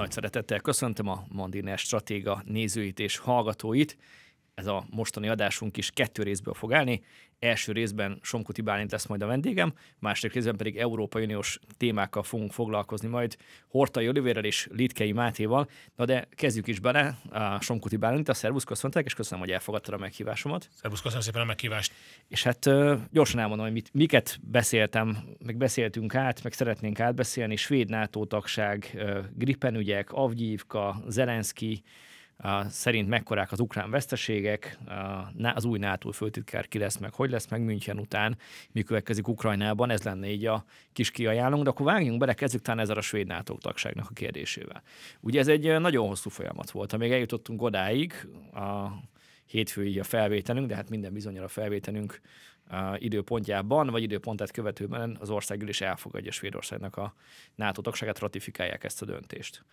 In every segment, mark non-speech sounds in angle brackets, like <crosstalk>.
Nagy szeretettel köszöntöm a Mandiner Stratéga nézőit és hallgatóit. Ez a mostani adásunk is kettő részből fog állni. Első részben Somkuti Bálint lesz majd a vendégem, második részben pedig Európai Uniós témákkal fogunk foglalkozni majd Hortai Olivérrel és Litkei Mátéval. Na de kezdjük is bele a Somkuti Bálint, a szervusz, köszöntek, és köszönöm, hogy elfogadtad a meghívásomat. Szervusz, köszönöm szépen a meghívást. És hát gyorsan elmondom, hogy mit, miket beszéltem, meg beszéltünk át, meg szeretnénk átbeszélni. Svéd NATO tagság, Gripen ügyek, Avgyívka, Zelenszky, szerint mekkorák az ukrán veszteségek, az új NATO főtitkár ki lesz meg, hogy lesz meg München után, mi következik Ukrajnában, ez lenne így a kis kiajánlunk, de akkor vágjunk bele, kezdjük talán ezzel a svéd NATO tagságnak a kérdésével. Ugye ez egy nagyon hosszú folyamat volt, amíg eljutottunk odáig, a hétfői a felvételünk, de hát minden bizonyal a felvételünk időpontjában, vagy időpontát követőben az országgyűlés elfogadja Svédországnak a NATO tagságát, ratifikálják ezt a döntést.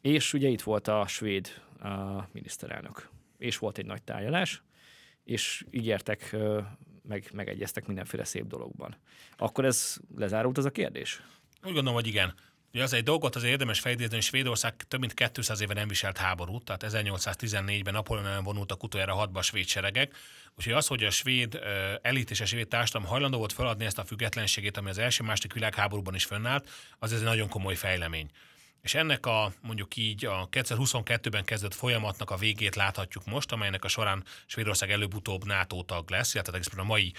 És ugye itt volt a svéd a miniszterelnök. És volt egy nagy tárgyalás, és ígértek, meg, megegyeztek mindenféle szép dologban. Akkor ez lezárult az a kérdés? Úgy gondolom, hogy igen. Ugye az egy dolgot azért érdemes felidézni, hogy Svédország több mint 200 éve nem viselt háborút, tehát 1814-ben Napóleon ellen vonultak utoljára hatba a svéd seregek. Úgyhogy az, hogy a svéd elit és a svéd társadalom hajlandó volt feladni ezt a függetlenségét, ami az első második világháborúban is fönnállt, az ez egy nagyon komoly fejlemény. És ennek a mondjuk így a 2022-ben kezdett folyamatnak a végét láthatjuk most, amelynek a során Svédország előbb-utóbb NATO tag lesz, illetve a mai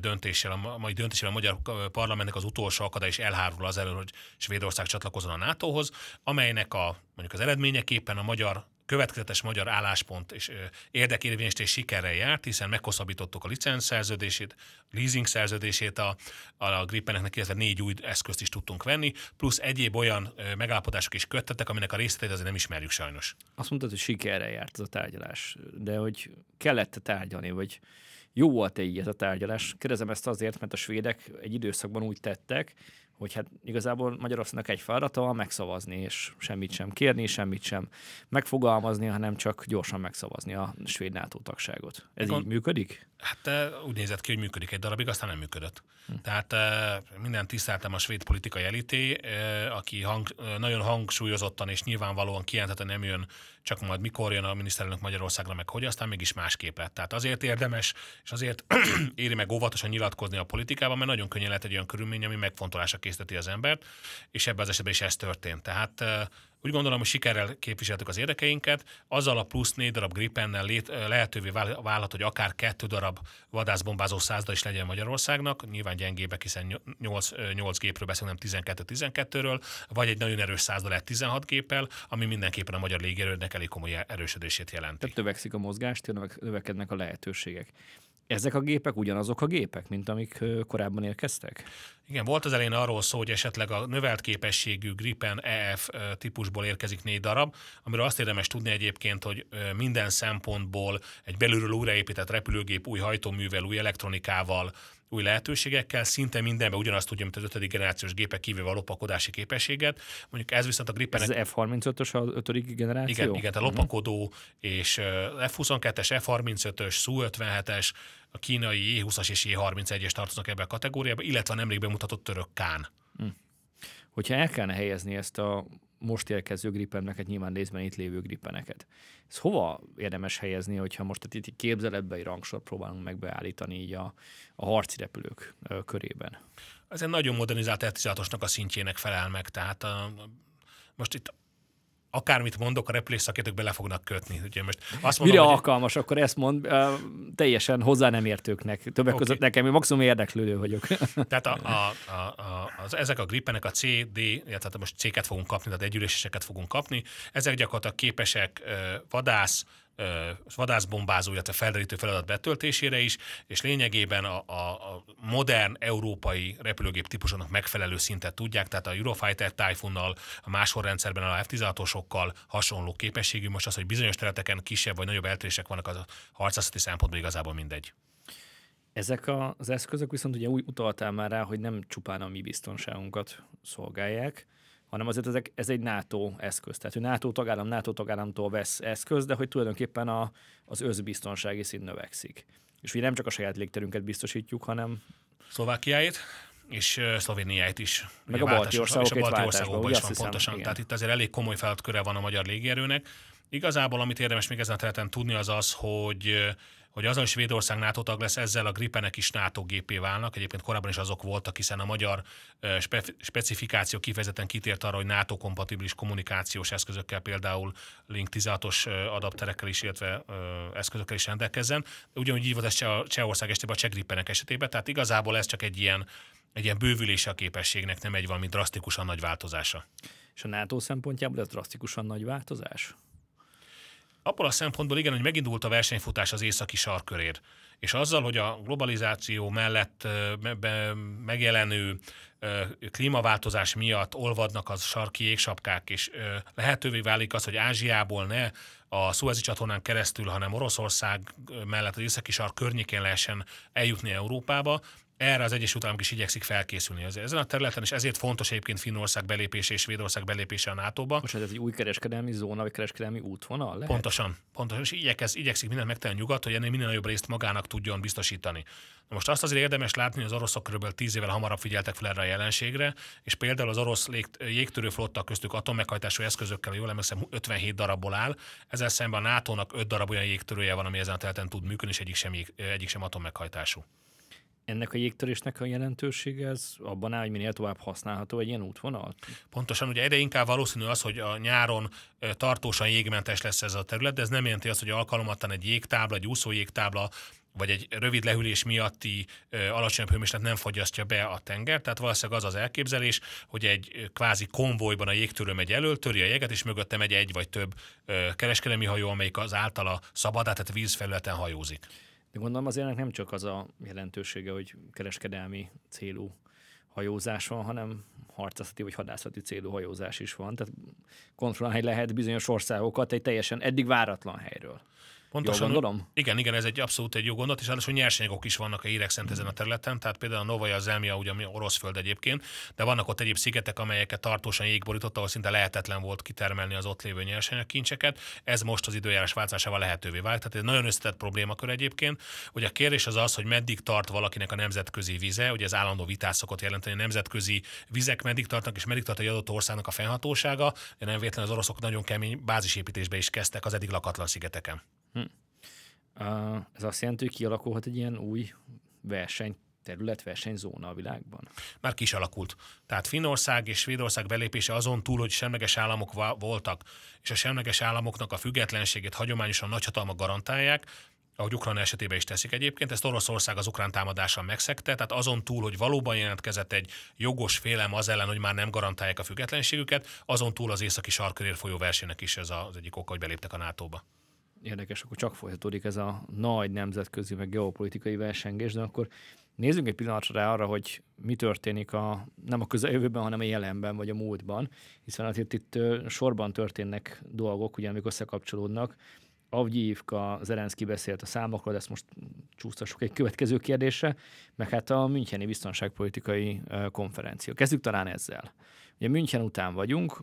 döntéssel, a mai döntéssel a magyar parlamentnek az utolsó akadály is elhárul az elő, hogy Svédország csatlakozon a NATO-hoz, amelynek a mondjuk az eredményeképpen a magyar következetes magyar álláspont és érdekérvényesítés sikerrel járt, hiszen meghosszabbítottuk a licenc szerződését, leasing szerződését a, a Gripeneknek, illetve négy új eszközt is tudtunk venni, plusz egyéb olyan megállapodások is köttettek, aminek a részleteit azért nem ismerjük sajnos. Azt mondtad, hogy sikerrel járt ez a tárgyalás, de hogy kellett tárgyalni, vagy jó volt-e így ez a tárgyalás? Kérdezem ezt azért, mert a svédek egy időszakban úgy tettek, hogy hát igazából Magyarországnak egy feladata van megszavazni, és semmit sem kérni, semmit sem megfogalmazni, hanem csak gyorsan megszavazni a svéd NATO tagságot. Ez Gon- így működik? Hát úgy nézett ki, hogy működik egy darabig, aztán nem működött. Hm. Tehát minden tiszteltem a svéd politikai elité, aki hang, nagyon hangsúlyozottan és nyilvánvalóan kijelentette, nem jön, csak majd mikor jön a miniszterelnök Magyarországra, meg hogy aztán mégis másképp lett. Tehát azért érdemes, és azért <clears throat> éri meg óvatosan nyilatkozni a politikában, mert nagyon könnyen lehet egy olyan körülmény, ami megfontolásra készíteti az embert, és ebben az esetben is ez történt. Tehát úgy gondolom, hogy sikerrel képviseltük az érdekeinket, azzal a plusz négy darab Gripennel lét, lehetővé válhat, hogy akár kettő darab vadászbombázó százda is legyen Magyarországnak, nyilván gyengébbek, hiszen 8, 8 gépről beszélünk, nem 12-12-ről, vagy egy nagyon erős százda lehet 16 géppel, ami mindenképpen a magyar légierőnek elég komoly erősödését jelenti. Tehát növekszik a mozgást, növekednek a lehetőségek. Ezek a gépek ugyanazok a gépek, mint amik korábban érkeztek? Igen, volt az elején arról szó, hogy esetleg a növelt képességű Gripen EF típusból érkezik négy darab, amiről azt érdemes tudni egyébként, hogy minden szempontból egy belülről újraépített repülőgép új hajtóművel, új elektronikával, új lehetőségekkel, szinte mindenben ugyanazt tudja, mint az ötödik generációs gépek kívül a lopakodási képességet. Mondjuk ez viszont a Gripen. Ez az F-35-ös az ötödik generáció? Igen, igen, a lopakodó és F-22-es, F-35-ös, Su-57-es, a kínai E20-as és E31-es tartoznak ebbe a kategóriába, illetve a nemrég bemutatott török Kán. Hm. Hogyha el kellene helyezni ezt a most érkező gripeneket, nyilván részben itt lévő gripeneket. Ez hova érdemes helyezni, hogyha most itt képzeletbe egy rangsor próbálunk megbeállítani így a, a harci repülők körében? Ez egy nagyon modernizált f a szintjének felel meg, tehát a, most itt akármit mondok, a repülés szakértők bele fognak kötni. Ugye most azt mondom, Mire hogy... alkalmas, akkor ezt mond, uh, teljesen hozzá nem értőknek. Többek okay. között nekem, én maximum érdeklődő vagyok. <laughs> Tehát a, a, a, a, az, ezek a gripenek a C, D, illetve most C-ket fogunk kapni, tehát együléseseket fogunk kapni. Ezek gyakorlatilag képesek uh, vadász, vadászbombázó, illetve felderítő feladat betöltésére is, és lényegében a, a, a modern európai repülőgép típusoknak megfelelő szintet tudják, tehát a Eurofighter Typhoonnal, a máshol rendszerben a F-16-osokkal hasonló képességű, most az, hogy bizonyos területeken kisebb vagy nagyobb eltérések vannak, az a harcászati szempontból igazából mindegy. Ezek az eszközök viszont ugye úgy utaltál már rá, hogy nem csupán a mi biztonságunkat szolgálják, hanem azért ezek, ez egy NATO eszköz. Tehát, hogy NATO tagállam NATO tagállamtól vesz eszköz, de hogy tulajdonképpen a, az összbiztonsági szint növekszik. És ugye nem csak a saját légterünket biztosítjuk, hanem... Szlovákiáit? és Szlovéniáit is. Meg a balti országok, és a balti országokban is van hiszem, pontosan. Igen. Tehát itt azért elég komoly feladatköre van a magyar légierőnek. Igazából, amit érdemes még ezen a területen tudni, az az, hogy hogy az, hogy Svédország NATO tag lesz, ezzel a Gripenek is NATO gépé válnak. Egyébként korábban is azok voltak, hiszen a magyar spe- specifikáció kifejezetten kitért arra, hogy NATO-kompatibilis kommunikációs eszközökkel, például Link 16-os adapterekkel is, illetve eszközökkel is rendelkezzen. Ugyanúgy így volt ez Csehország esetében a Cseh Gripenek esetében, tehát igazából ez csak egy ilyen, egy ilyen bővülése a képességnek, nem egy valami drasztikusan nagy változása. És a NATO szempontjából ez drasztikusan nagy változás? Abból a szempontból igen, hogy megindult a versenyfutás az északi sarkörér. És azzal, hogy a globalizáció mellett megjelenő klímaváltozás miatt olvadnak az sarki jégsapkák, és lehetővé válik az, hogy Ázsiából ne a Szuezi csatornán keresztül, hanem Oroszország mellett az északi sark környékén lehessen eljutni Európába, erre az Egyesült Államok is igyekszik felkészülni az ezen a területen, és ezért fontos egyébként Finnország belépése és Svédország belépése a NATO-ba. Most ez egy új kereskedelmi zóna, vagy kereskedelmi útvonal lehet? Pontosan, pontosan, és igyekez, igyekszik mindent megtenni nyugat, hogy ennél minél nagyobb részt magának tudjon biztosítani. Na most azt azért érdemes látni, hogy az oroszok kb. 10 évvel hamarabb figyeltek fel erre a jelenségre, és például az orosz lég, jégtörő flotta köztük atommeghajtású eszközökkel, jól emlékszem, 57 darabból áll, ezzel szemben a NATO-nak 5 darab olyan jégtörője van, ami ezen a területen tud működni, és egyik sem, egyik sem atommeghajtású ennek a jégtörésnek a jelentősége ez abban áll, hogy minél tovább használható egy ilyen útvonal? Pontosan, ugye egyre inkább valószínű az, hogy a nyáron tartósan jégmentes lesz ez a terület, de ez nem jelenti azt, hogy alkalmatlan egy jégtábla, egy úszó jégtábla, vagy egy rövid lehűlés miatti ö, alacsonyabb hőmérséklet nem fogyasztja be a tenger. Tehát valószínűleg az az elképzelés, hogy egy kvázi konvojban a jégtörő megy elől, töri a jeget, és mögötte megy egy vagy több ö, kereskedelmi hajó, amelyik az általa szabad, tehát vízfelületen hajózik. De gondolom azért nem csak az a jelentősége, hogy kereskedelmi célú hajózás van, hanem harcászati vagy hadászati célú hajózás is van. Tehát kontrollálni lehet bizonyos országokat egy teljesen eddig váratlan helyről. Pontosan. Jól gondolom? Igen, igen, ez egy abszolút egy jó gondot, és ráadásul nyersanyagok is vannak a szerint ezen a területen, tehát például a Novaja Zemlya, ugye ami orosz föld egyébként, de vannak ott egyéb szigetek, amelyeket tartósan jégborított, ahol szinte lehetetlen volt kitermelni az ott lévő nyersanyagkincseket. Ez most az időjárás változásával lehetővé vált. Tehát ez egy nagyon összetett problémakör egyébként. Ugye a kérdés az az, hogy meddig tart valakinek a nemzetközi vize, ugye ez állandó vitát szokott jelenteni, a nemzetközi vizek meddig tartnak, és meddig tart egy adott országnak a fennhatósága. De nem véletlenül az oroszok nagyon kemény bázisépítésbe is kezdtek az eddig lakatlan szigeteken. Hm. Ez azt jelenti, hogy kialakulhat egy ilyen új verseny terület, versenyzóna a világban? Már kis alakult. Tehát Finnország és Svédország belépése azon túl, hogy semleges államok voltak, és a semleges államoknak a függetlenségét hagyományosan nagyhatalmak garantálják, ahogy Ukrajna esetében is teszik egyébként, ezt Oroszország az ukrán támadással megszegte, tehát azon túl, hogy valóban jelentkezett egy jogos félelem az ellen, hogy már nem garantálják a függetlenségüket, azon túl az északi sarkörér folyó versenynek is ez az egyik oka, hogy beléptek a NATO-ba érdekes, akkor csak folytatódik ez a nagy nemzetközi, meg geopolitikai versengés, de akkor nézzünk egy pillanatra rá arra, hogy mi történik a, nem a közeljövőben, hanem a jelenben vagy a múltban, hiszen azért itt sorban történnek dolgok, ugye, amik összekapcsolódnak. Avgyívka, Zelenszky beszélt a számokról, de ezt most csúsztassuk egy következő kérdésre, meg hát a Müncheni biztonságpolitikai konferencia. Kezdjük talán ezzel. Ugye München után vagyunk,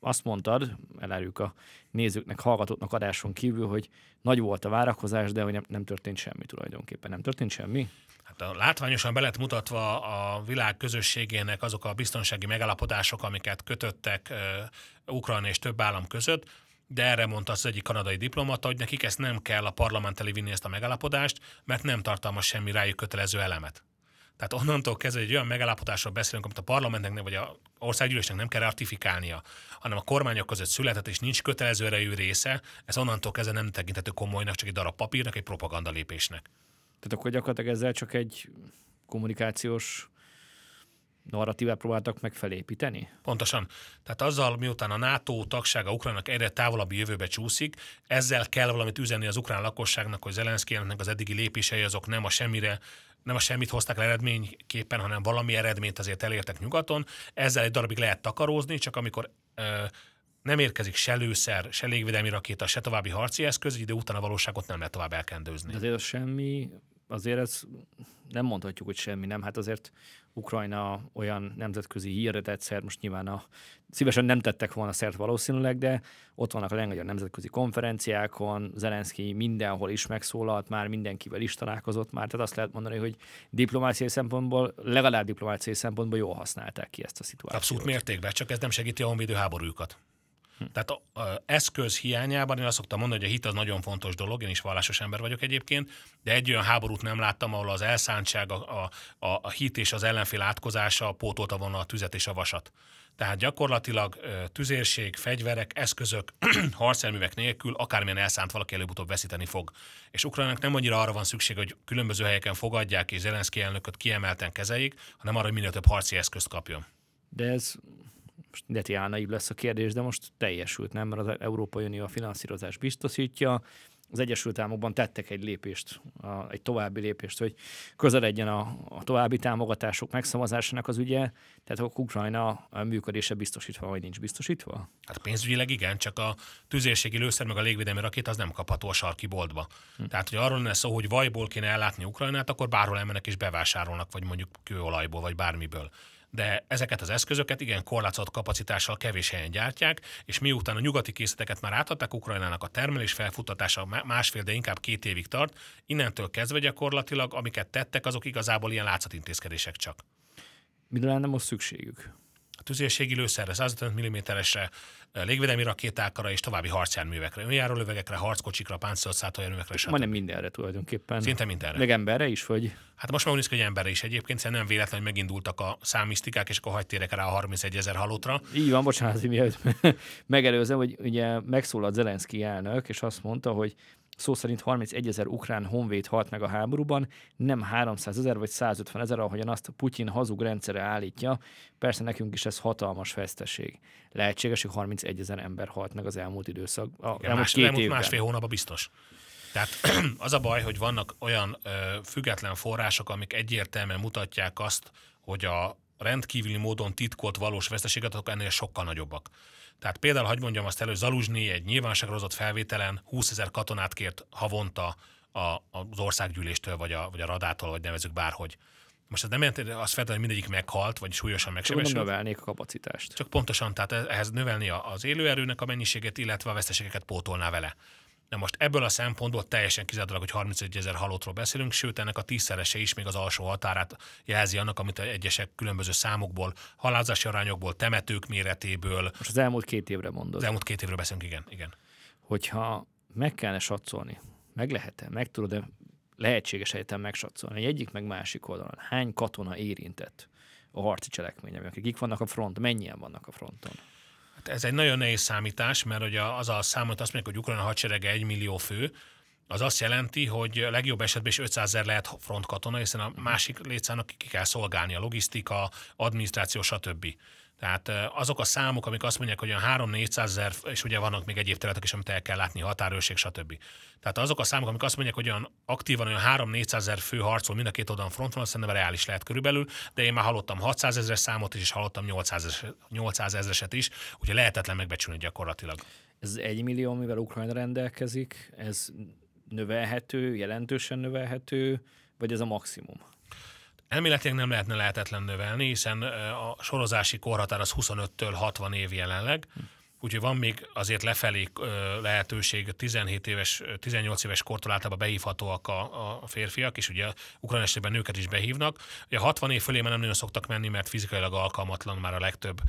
azt mondtad, elárjuk a nézőknek, hallgatóknak adáson kívül, hogy nagy volt a várakozás, de hogy nem, nem történt semmi tulajdonképpen. Nem történt semmi? Hát a látványosan be lett mutatva a világ közösségének azok a biztonsági megállapodások, amiket kötöttek uh, Ukrajna és több állam között, de erre mondta az egyik kanadai diplomata, hogy nekik ezt nem kell a parlament elé vinni ezt a megállapodást, mert nem tartalmaz semmi rájuk kötelező elemet. Tehát onnantól kezdve egy olyan megállapodásról beszélünk, amit a parlamentnek vagy a országgyűlésnek nem kell ratifikálnia, hanem a kormányok között született és nincs kötelező erejű része, ez onnantól kezdve nem tekintető komolynak, csak egy darab papírnak, egy propaganda lépésnek. Tehát akkor gyakorlatilag ezzel csak egy kommunikációs narratívát próbáltak meg felépíteni? Pontosan. Tehát azzal, miután a NATO tagsága Ukrajnak egyre távolabbi jövőbe csúszik, ezzel kell valamit üzenni az ukrán lakosságnak, hogy Zelenszky az eddigi lépései azok nem a semmire nem a semmit hozták eredményképpen, hanem valami eredményt azért elértek nyugaton. Ezzel egy darabig lehet takarózni, csak amikor ö, nem érkezik se lőszer, se légvédelmi rakéta, se további harci eszköz, idő után a valóságot nem lehet tovább elkendőzni. De azért semmi azért ez nem mondhatjuk, hogy semmi nem. Hát azért Ukrajna olyan nemzetközi hírre tett szert, most nyilván a, szívesen nem tettek volna szert valószínűleg, de ott vannak a legnagyobb nemzetközi konferenciákon, Zelenszky mindenhol is megszólalt, már mindenkivel is találkozott már, tehát azt lehet mondani, hogy diplomáciai szempontból, legalább diplomáciai szempontból jól használták ki ezt a szituációt. Abszolút mértékben, csak ez nem segíti a honvédő háborújukat. Hm. Tehát a, a eszköz hiányában én azt szoktam mondani, hogy a hit az nagyon fontos dolog, én is vallásos ember vagyok egyébként, de egy olyan háborút nem láttam, ahol az elszántság, a, a, a hit és az ellenfél átkozása pótolta volna a tüzet és a vasat. Tehát gyakorlatilag tüzérség, fegyverek, eszközök, <clears throat> harcelművek nélkül akármilyen elszánt valaki előbb-utóbb veszíteni fog. És Ukrajnának nem annyira arra van szükség, hogy különböző helyeken fogadják és Zelenszky elnököt kiemelten kezeljék, hanem arra, hogy minél több harci eszközt kapjon. De ez most Deti álnaív lesz a kérdés, de most teljesült, nem? Mert az Európai Unió a finanszírozás biztosítja, az Egyesült Államokban tettek egy lépést, a, egy további lépést, hogy közeledjen a, a további támogatások megszavazásának az ügye, tehát a Ukrajna a működése biztosítva, vagy nincs biztosítva? Hát pénzügyileg igen, csak a tüzérségi lőszer meg a légvédelmi rakét az nem kapható a sarki boltba. Hm. Tehát, hogy arról lenne szó, hogy vajból kéne ellátni Ukrajnát, akkor bárhol elmennek és bevásárolnak, vagy mondjuk kőolajból, vagy bármiből de ezeket az eszközöket igen korlátozott kapacitással kevés helyen gyártják, és miután a nyugati készleteket már átadták Ukrajnának, a termelés felfuttatása másfél, de inkább két évig tart, innentől kezdve gyakorlatilag, amiket tettek, azok igazából ilyen látszatintézkedések csak. Mire lenne most szükségük? A tüzérségi lőszerre, 155 mm-esre, légvédelmi rakétákra és további harcjárművekre, önjárólövegekre, harckocsikra, páncélszálltójárművekre, stb. Majdnem mindenre tulajdonképpen. Szinte mindenre. Meg emberre is, vagy? Hát most már úgy hogy emberre is egyébként, hiszen nem véletlen, hogy megindultak a számisztikák, és akkor hagytérek rá a 31 ezer halottra. Így van, bocsánat, hogy mielőtt <laughs> megelőzem, hogy ugye megszólalt Zelenszky elnök, és azt mondta, hogy szó szerint 31 ezer ukrán honvéd halt meg a háborúban, nem 300 ezer vagy 150 ezer, ahogyan azt Putyin hazug rendszere állítja. Persze nekünk is ez hatalmas veszteség. Lehetséges, hogy 31 ezer ember halt meg az elmúlt időszak. A, Igen, elmúlt más, két elmúlt évben. másfél hónapban biztos. Tehát <clears throat> az a baj, hogy vannak olyan ö, független források, amik egyértelműen mutatják azt, hogy a rendkívüli módon titkolt valós veszteséget, azok ennél sokkal nagyobbak. Tehát például, hogy mondjam azt elő, Zaluzsné egy nyilvánosságra hozott felvételen 20 ezer katonát kért havonta a, az országgyűléstől, vagy a, vagy a radától, vagy nevezük bárhogy. Most ez nem jelenti, azt feltétlenül, hogy mindegyik meghalt, vagy súlyosan megsebesült. növelnék a kapacitást. Csak pontosan, tehát ehhez növelni az élőerőnek a mennyiségét, illetve a veszteségeket pótolná vele. Na most ebből a szempontból teljesen kizárólag, hogy 31 ezer halottról beszélünk, sőt ennek a tízszerese is még az alsó határát jelzi annak, amit egyesek különböző számokból, halázási arányokból, temetők méretéből. Most az elmúlt két évre mondod. Az elmúlt két évről beszélünk, igen. igen. Hogyha meg kellene satszolni, meg lehet-e, meg tudod-e lehetséges helyeten megsatszolni, egyik meg másik oldalon, hány katona érintett a harci cselekmények, akik vannak a front, mennyien vannak a fronton? Ez egy nagyon nehéz számítás, mert ugye az a számot azt mondják, hogy Ukrajna hadserege egy millió fő, az azt jelenti, hogy legjobb esetben is 500 ezer lehet frontkatona, hiszen a másik létszámnak ki kell szolgálni a logisztika, adminisztráció, stb. Tehát azok a számok, amik azt mondják, hogy olyan 3-400 ezer, és ugye vannak még egyéb területek is, amit el kell látni, határőrség, stb. Tehát azok a számok, amik azt mondják, hogy olyan aktívan olyan 3-400 ezer fő harcol mind a két oldalon fronton, azt szerintem reális lehet körülbelül, de én már hallottam 600 ezeres számot is, és hallottam 800, 800 ezereset is, úgyhogy lehetetlen megbecsülni gyakorlatilag. Ez egy millió, mivel Ukrajna rendelkezik, ez növelhető, jelentősen növelhető, vagy ez a maximum? Elméletileg nem lehetne lehetetlen növelni, hiszen a sorozási korhatár az 25-től 60 év jelenleg, hm. úgyhogy van még azért lefelé lehetőség, 17 éves, 18 éves kortól általában behívhatóak a, a férfiak, és ugye ukrán esetben nőket is behívnak. Ugye 60 év fölé már nem nagyon szoktak menni, mert fizikailag alkalmatlan már a legtöbb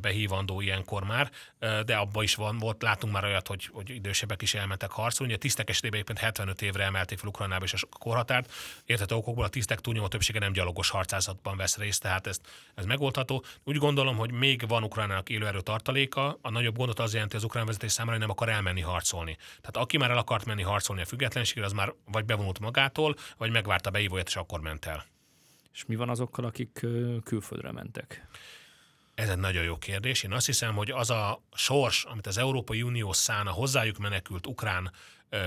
behívandó ilyenkor már, de abban is van, volt, látunk már olyat, hogy, hogy idősebbek is elmentek harcolni. A tisztek esetében éppen 75 évre emelték fel Ukrajnába is a korhatárt. Érthető okokból a tisztek túlnyomó többsége nem gyalogos harcázatban vesz részt, tehát ezt, ez megoldható. Úgy gondolom, hogy még van Ukrajnának élőerő tartaléka. A nagyobb gondot az jelenti az ukrán vezetés számára, hogy nem akar elmenni harcolni. Tehát aki már el akart menni harcolni a függetlenségre, az már vagy bevonult magától, vagy megvárta beívóját, és akkor ment el. És mi van azokkal, akik külföldre mentek? Ez egy nagyon jó kérdés. Én azt hiszem, hogy az a sors, amit az Európai Unió szán a hozzájuk menekült ukrán ö,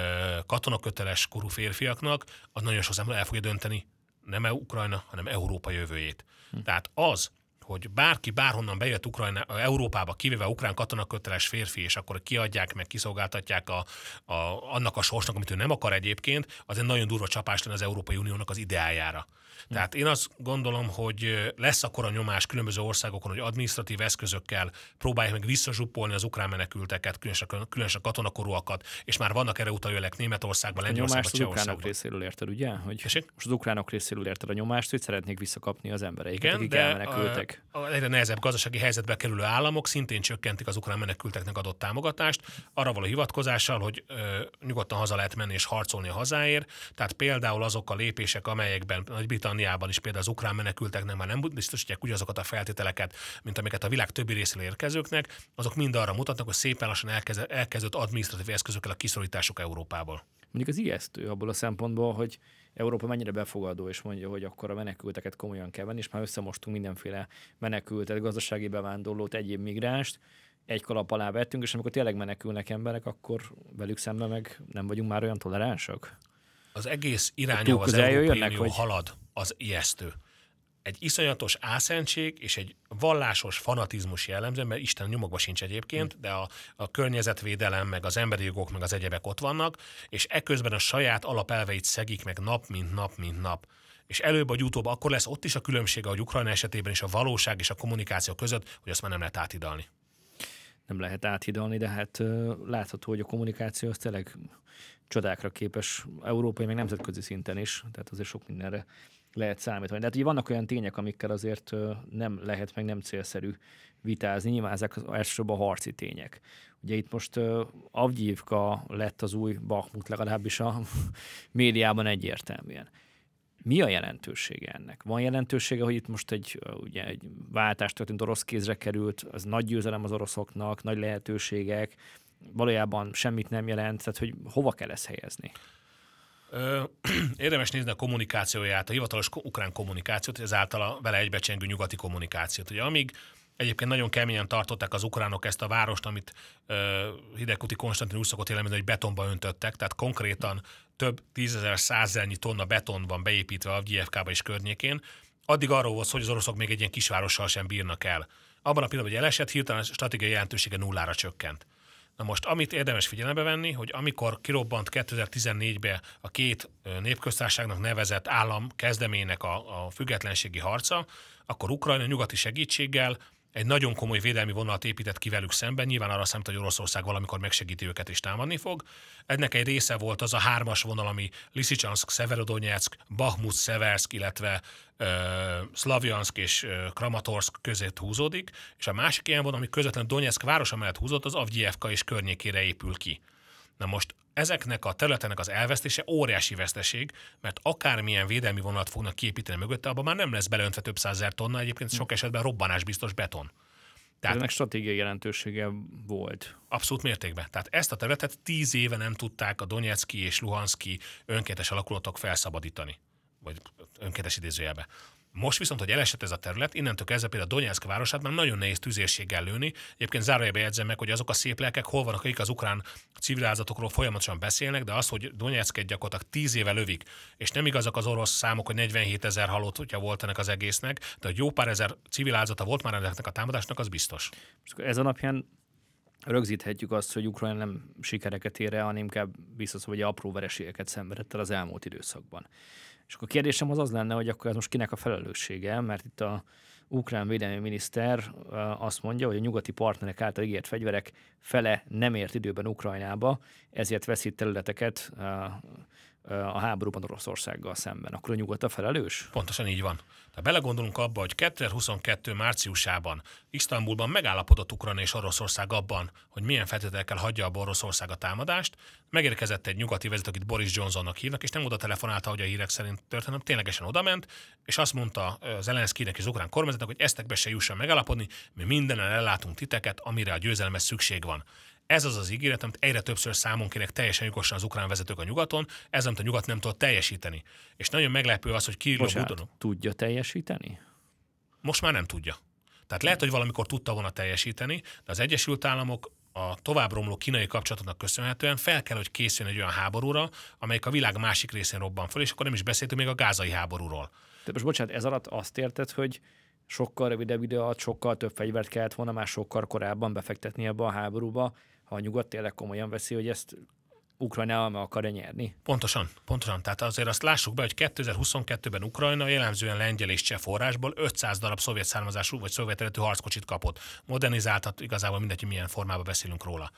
katonaköteles korú férfiaknak, az nagyon sok el fogja dönteni nem Ukrajna, hanem Európa jövőjét. Hm. Tehát az, hogy bárki bárhonnan bejött Ukrajna, Európába, kivéve ukrán katonaköteles férfi, és akkor kiadják meg, kiszolgáltatják a, a, annak a sorsnak, amit ő nem akar egyébként, az egy nagyon durva csapás lenne az Európai Uniónak az ideájára. Tehát én azt gondolom, hogy lesz akkor a nyomás különböző országokon, hogy administratív eszközökkel próbálják meg visszazsuppolni az ukrán menekülteket, különösen, különösen katonakorúakat, és már vannak erre utalőlek Németországban, Lengyelországban, az ukránok részéről érted, ugye? Hogy Esik? most az ukránok részéről érted a nyomást, hogy szeretnék visszakapni az embereiket, Igen, akik de elmenekültek. A, a egyre nehezebb gazdasági helyzetbe kerülő államok szintén csökkentik az ukrán menekülteknek adott támogatást, arra való hivatkozással, hogy ö, nyugodtan haza lehet menni és harcolni a hazáért. Tehát például azok a lépések, amelyekben Nagy-Britannia Romániában is például az ukrán menekülteknek már nem biztosítják ugyanazokat a feltételeket, mint amiket a világ többi részéről érkezőknek, azok mind arra mutatnak, hogy szépen lassan elkezd, elkezdett adminisztratív eszközökkel a kiszorításuk Európából. Mondjuk az ijesztő abból a szempontból, hogy Európa mennyire befogadó, és mondja, hogy akkor a menekülteket komolyan kell venni, és már összemostunk mindenféle menekültet, gazdasági bevándorlót, egyéb migránst, egy kalap alá vettünk, és amikor tényleg menekülnek emberek, akkor velük szemben meg nem vagyunk már olyan toleránsak? Az egész irányú az Európai Unió vagy... halad az ijesztő. Egy iszonyatos álszentség és egy vallásos fanatizmus jellemző, mert Isten nyomokban sincs egyébként, de a, a környezetvédelem, meg az emberi jogok, meg az egyebek ott vannak, és ekközben a saját alapelveit szegik meg nap, mint nap, mint nap és előbb vagy utóbb akkor lesz ott is a különbség, ahogy Ukrajna esetében is a valóság és a kommunikáció között, hogy azt már nem lehet átidalni. Nem lehet áthidalni, de hát látható, hogy a kommunikáció az tényleg csodákra képes európai, meg nemzetközi szinten is, tehát azért sok mindenre lehet számítani. De hát ugye vannak olyan tények, amikkel azért nem lehet, meg nem célszerű vitázni. Nyilván ezek az elsősorban harci tények. Ugye itt most Avgyívka lett az új Bakhmut, legalábbis a <laughs> médiában egyértelműen. Mi a jelentősége ennek? Van jelentősége, hogy itt most egy, ugye egy váltást történt, orosz kézre került, az nagy győzelem az oroszoknak, nagy lehetőségek, valójában semmit nem jelent, tehát hogy hova kell ezt helyezni? Ö, <clears throat> érdemes nézni a kommunikációját, a hivatalos ukrán kommunikációt, ezáltal a vele egybecsengő nyugati kommunikációt. Ugye amíg Egyébként nagyon keményen tartották az ukránok ezt a várost, amit uh, Hidegkuti Konstantin úgy szokott jelenteni, hogy betonba öntöttek, tehát konkrétan több tízezer, százernyi tonna beton van beépítve a Gyevkába és környékén. Addig arról volt hogy az oroszok még egy ilyen kisvárossal sem bírnak el. Abban a pillanatban, hogy elesett, hirtelen a stratégiai jelentősége nullára csökkent. Na most, amit érdemes figyelembe venni, hogy amikor kirobbant 2014-ben a két népköztárságnak nevezett állam kezdemének a, a függetlenségi harca, akkor Ukrajna nyugati segítséggel egy nagyon komoly védelmi vonalat épített ki velük szemben, nyilván arra számít, hogy Oroszország valamikor megsegíti őket és támadni fog. Ennek egy része volt az a hármas vonal, ami Lysychansk, Severodonetsk, Bahmut, Seversk, illetve uh, Slavjansk és uh, Kramatorsk között húzódik, és a másik ilyen vonal, ami közvetlenül Donetsk városa mellett húzott, az Avgyevka és környékére épül ki. Na most ezeknek a területeknek az elvesztése óriási veszteség, mert akármilyen védelmi vonalat fognak kiépíteni mögötte, abban már nem lesz beleöntve több százer tonna, egyébként sok esetben robbanásbiztos beton. Tehát, ennek stratégiai jelentősége volt. Abszolút mértékben. Tehát ezt a területet tíz éve nem tudták a Donetszki és Luhanszki önkéntes alakulatok felszabadítani. Vagy önkéntes idézőjelbe. Most viszont, hogy elesett ez a terület, innentől kezdve például a Donetsk városát már nagyon nehéz tüzérséggel lőni. Egyébként zárójelbe jegyzem meg, hogy azok a szép lelkek hol vannak, akik az ukrán civilizatokról folyamatosan beszélnek, de az, hogy Donetsket gyakorlatilag tíz éve lövik, és nem igazak az orosz számok, hogy 47 ezer halott, hogyha volt ennek az egésznek, de hogy jó pár ezer civilizata volt már ennek a támadásnak, az biztos. Ez alapján rögzíthetjük azt, hogy Ukrajna nem sikereket ér el, hanem inkább biztos, hogy apró vereségeket szenvedett el az elmúlt időszakban. És akkor a kérdésem az az lenne, hogy akkor ez most kinek a felelőssége, mert itt a ukrán védelmi miniszter azt mondja, hogy a nyugati partnerek által ígért fegyverek fele nem ért időben Ukrajnába, ezért veszít területeket a háborúban Oroszországgal szemben. Akkor a nyugat a felelős? Pontosan így van. Ha belegondolunk abba, hogy 2022 márciusában Isztambulban megállapodott Ukrajna és Oroszország abban, hogy milyen feltételekkel hagyja a Oroszország a támadást, megérkezett egy nyugati vezető, akit Boris Johnsonnak hívnak, és nem oda telefonálta, hogy a hírek szerint történt, ténylegesen odament, és azt mondta Zelenszkinek és az ukrán kormányzatnak, hogy eztekbe se jusson megállapodni, mi mindenen ellátunk titeket, amire a győzelemhez szükség van. Ez az az ígéret, amit egyre többször számon kérnek teljesen jogosan az ukrán vezetők a nyugaton, ez amit a nyugat nem tud teljesíteni. És nagyon meglepő az, hogy Kirill Budonov... tudja teljesíteni? Most már nem tudja. Tehát lehet, hogy valamikor tudta volna teljesíteni, de az Egyesült Államok a tovább romló kínai kapcsolatoknak köszönhetően fel kell, hogy készüljön egy olyan háborúra, amelyik a világ másik részén robban föl, és akkor nem is beszéltünk még a gázai háborúról. De most bocsánat, ez alatt azt érted, hogy sokkal rövidebb idő alatt sokkal több fegyvert kellett volna már sokkal korábban befektetni ebbe a háborúba, ha a nyugat tényleg komolyan veszi, hogy ezt Ukrajna meg akarja nyerni. Pontosan, pontosan. Tehát azért azt lássuk be, hogy 2022-ben Ukrajna jellemzően lengyel és cseh forrásból 500 darab szovjet származású vagy szovjet eredetű harckocsit kapott. Modernizáltat igazából mindegy, milyen formában beszélünk róla.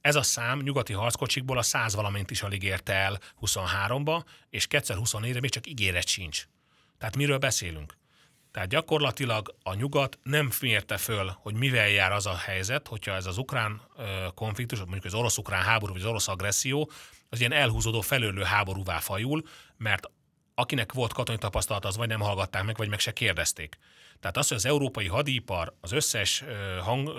Ez a szám nyugati harckocsikból a 100 valamint is alig érte el 23-ba, és 2024-re még csak ígéret sincs. Tehát miről beszélünk? Tehát gyakorlatilag a nyugat nem mérte föl, hogy mivel jár az a helyzet, hogyha ez az ukrán konfliktus, mondjuk az orosz-ukrán háború, vagy az orosz agresszió, az ilyen elhúzódó felőlő háborúvá fajul, mert akinek volt katonai tapasztalat, az vagy nem hallgatták meg, vagy meg se kérdezték. Tehát az, hogy az európai hadipar az összes hang,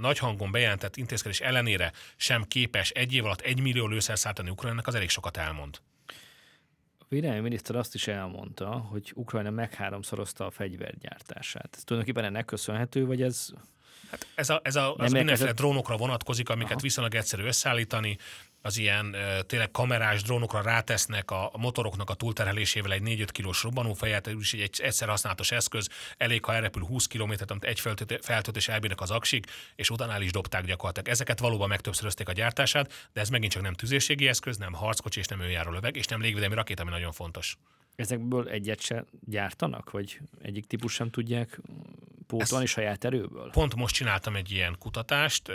nagy hangon bejelentett intézkedés ellenére sem képes egy év alatt egy millió lőszer szállítani Ukrajnának, az elég sokat elmond. A védelmi miniszter azt is elmondta, hogy Ukrajna megháromszorozta a fegyvergyártását. Ez tulajdonképpen ennek köszönhető, vagy ez Hát ez, a, ez a, az mindenféle drónokra vonatkozik, amiket Aha. viszonylag egyszerű összeállítani az ilyen tényleg kamerás drónokra rátesznek a, motoroknak a túlterhelésével egy 4-5 kilós robbanófejet, is egy egyszer használatos eszköz, elég, ha elrepül 20 km, amit egy feltöltés elbírnak az aksik, és utána el is dobták gyakorlatilag. Ezeket valóban megtöbbszörözték a gyártását, de ez megint csak nem tüzérségi eszköz, nem harckocsi és nem önjáró löveg, és nem légvédelmi rakéta, ami nagyon fontos. Ezekből egyet se gyártanak, vagy egyik típus sem tudják pótolni Ezt saját erőből? Pont most csináltam egy ilyen kutatást,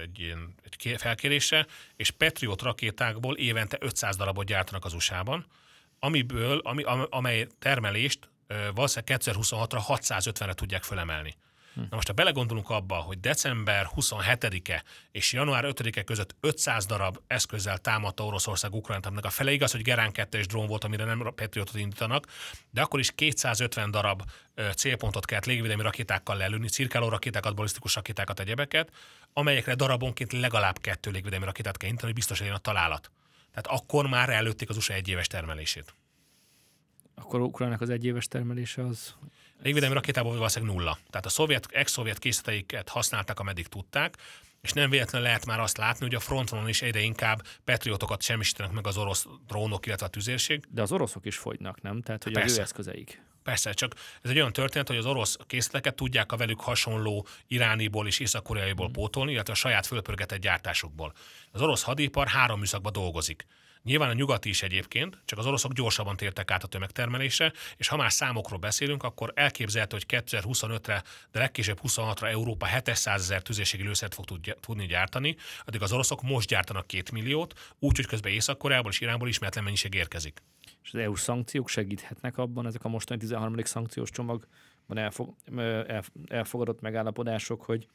egy ilyen egy felkérésre, és Patriot rakétákból évente 500 darabot gyártanak az USA-ban, amiből, ami, amely termelést valószínűleg 2026-ra 650-re tudják fölemelni. Na most, ha belegondolunk abba, hogy december 27-e és január 5-e között 500 darab eszközzel támadta Oroszország Ukrajnát, aminek a fele igaz, hogy Gerán 2 drón volt, amire nem Patriotot indítanak, de akkor is 250 darab célpontot kellett légvédelmi rakétákkal lelőni, cirkáló rakétákat, balisztikus rakétákat, egyebeket, amelyekre darabonként legalább kettő légvédelmi rakétát kell indítani, hogy biztos legyen a találat. Tehát akkor már előtték az USA egyéves termelését. Akkor Ukrajnának az egyéves termelése az légvédelmi rakétából valószínűleg nulla. Tehát a szovjet, ex-szovjet készleteiket használták, ameddig tudták, és nem véletlenül lehet már azt látni, hogy a frontvonalon is egyre inkább patriotokat semmisítenek meg az orosz drónok, illetve a tüzérség. De az oroszok is fogynak, nem? Tehát, hogy Persze. az ő eszközeik. Persze, csak ez egy olyan történet, hogy az orosz készleteket tudják a velük hasonló irániból és észak-koreaiból mm. pótolni, illetve a saját fölpörgetett gyártásukból. Az orosz hadipar három műszakban dolgozik. Nyilván a nyugati is egyébként, csak az oroszok gyorsabban tértek át a tömegtermelésre, és ha már számokról beszélünk, akkor elképzelhető, hogy 2025-re, de legkésőbb 26-ra Európa 700 ezer tüzérségi lőszert fog tudni gyártani, addig az oroszok most gyártanak két milliót, úgyhogy közben Észak-Koreából és Iránból ismeretlen mennyiség érkezik. És az EU szankciók segíthetnek abban, ezek a mostani 13. szankciós csomagban elfog, elfogadott megállapodások, hogy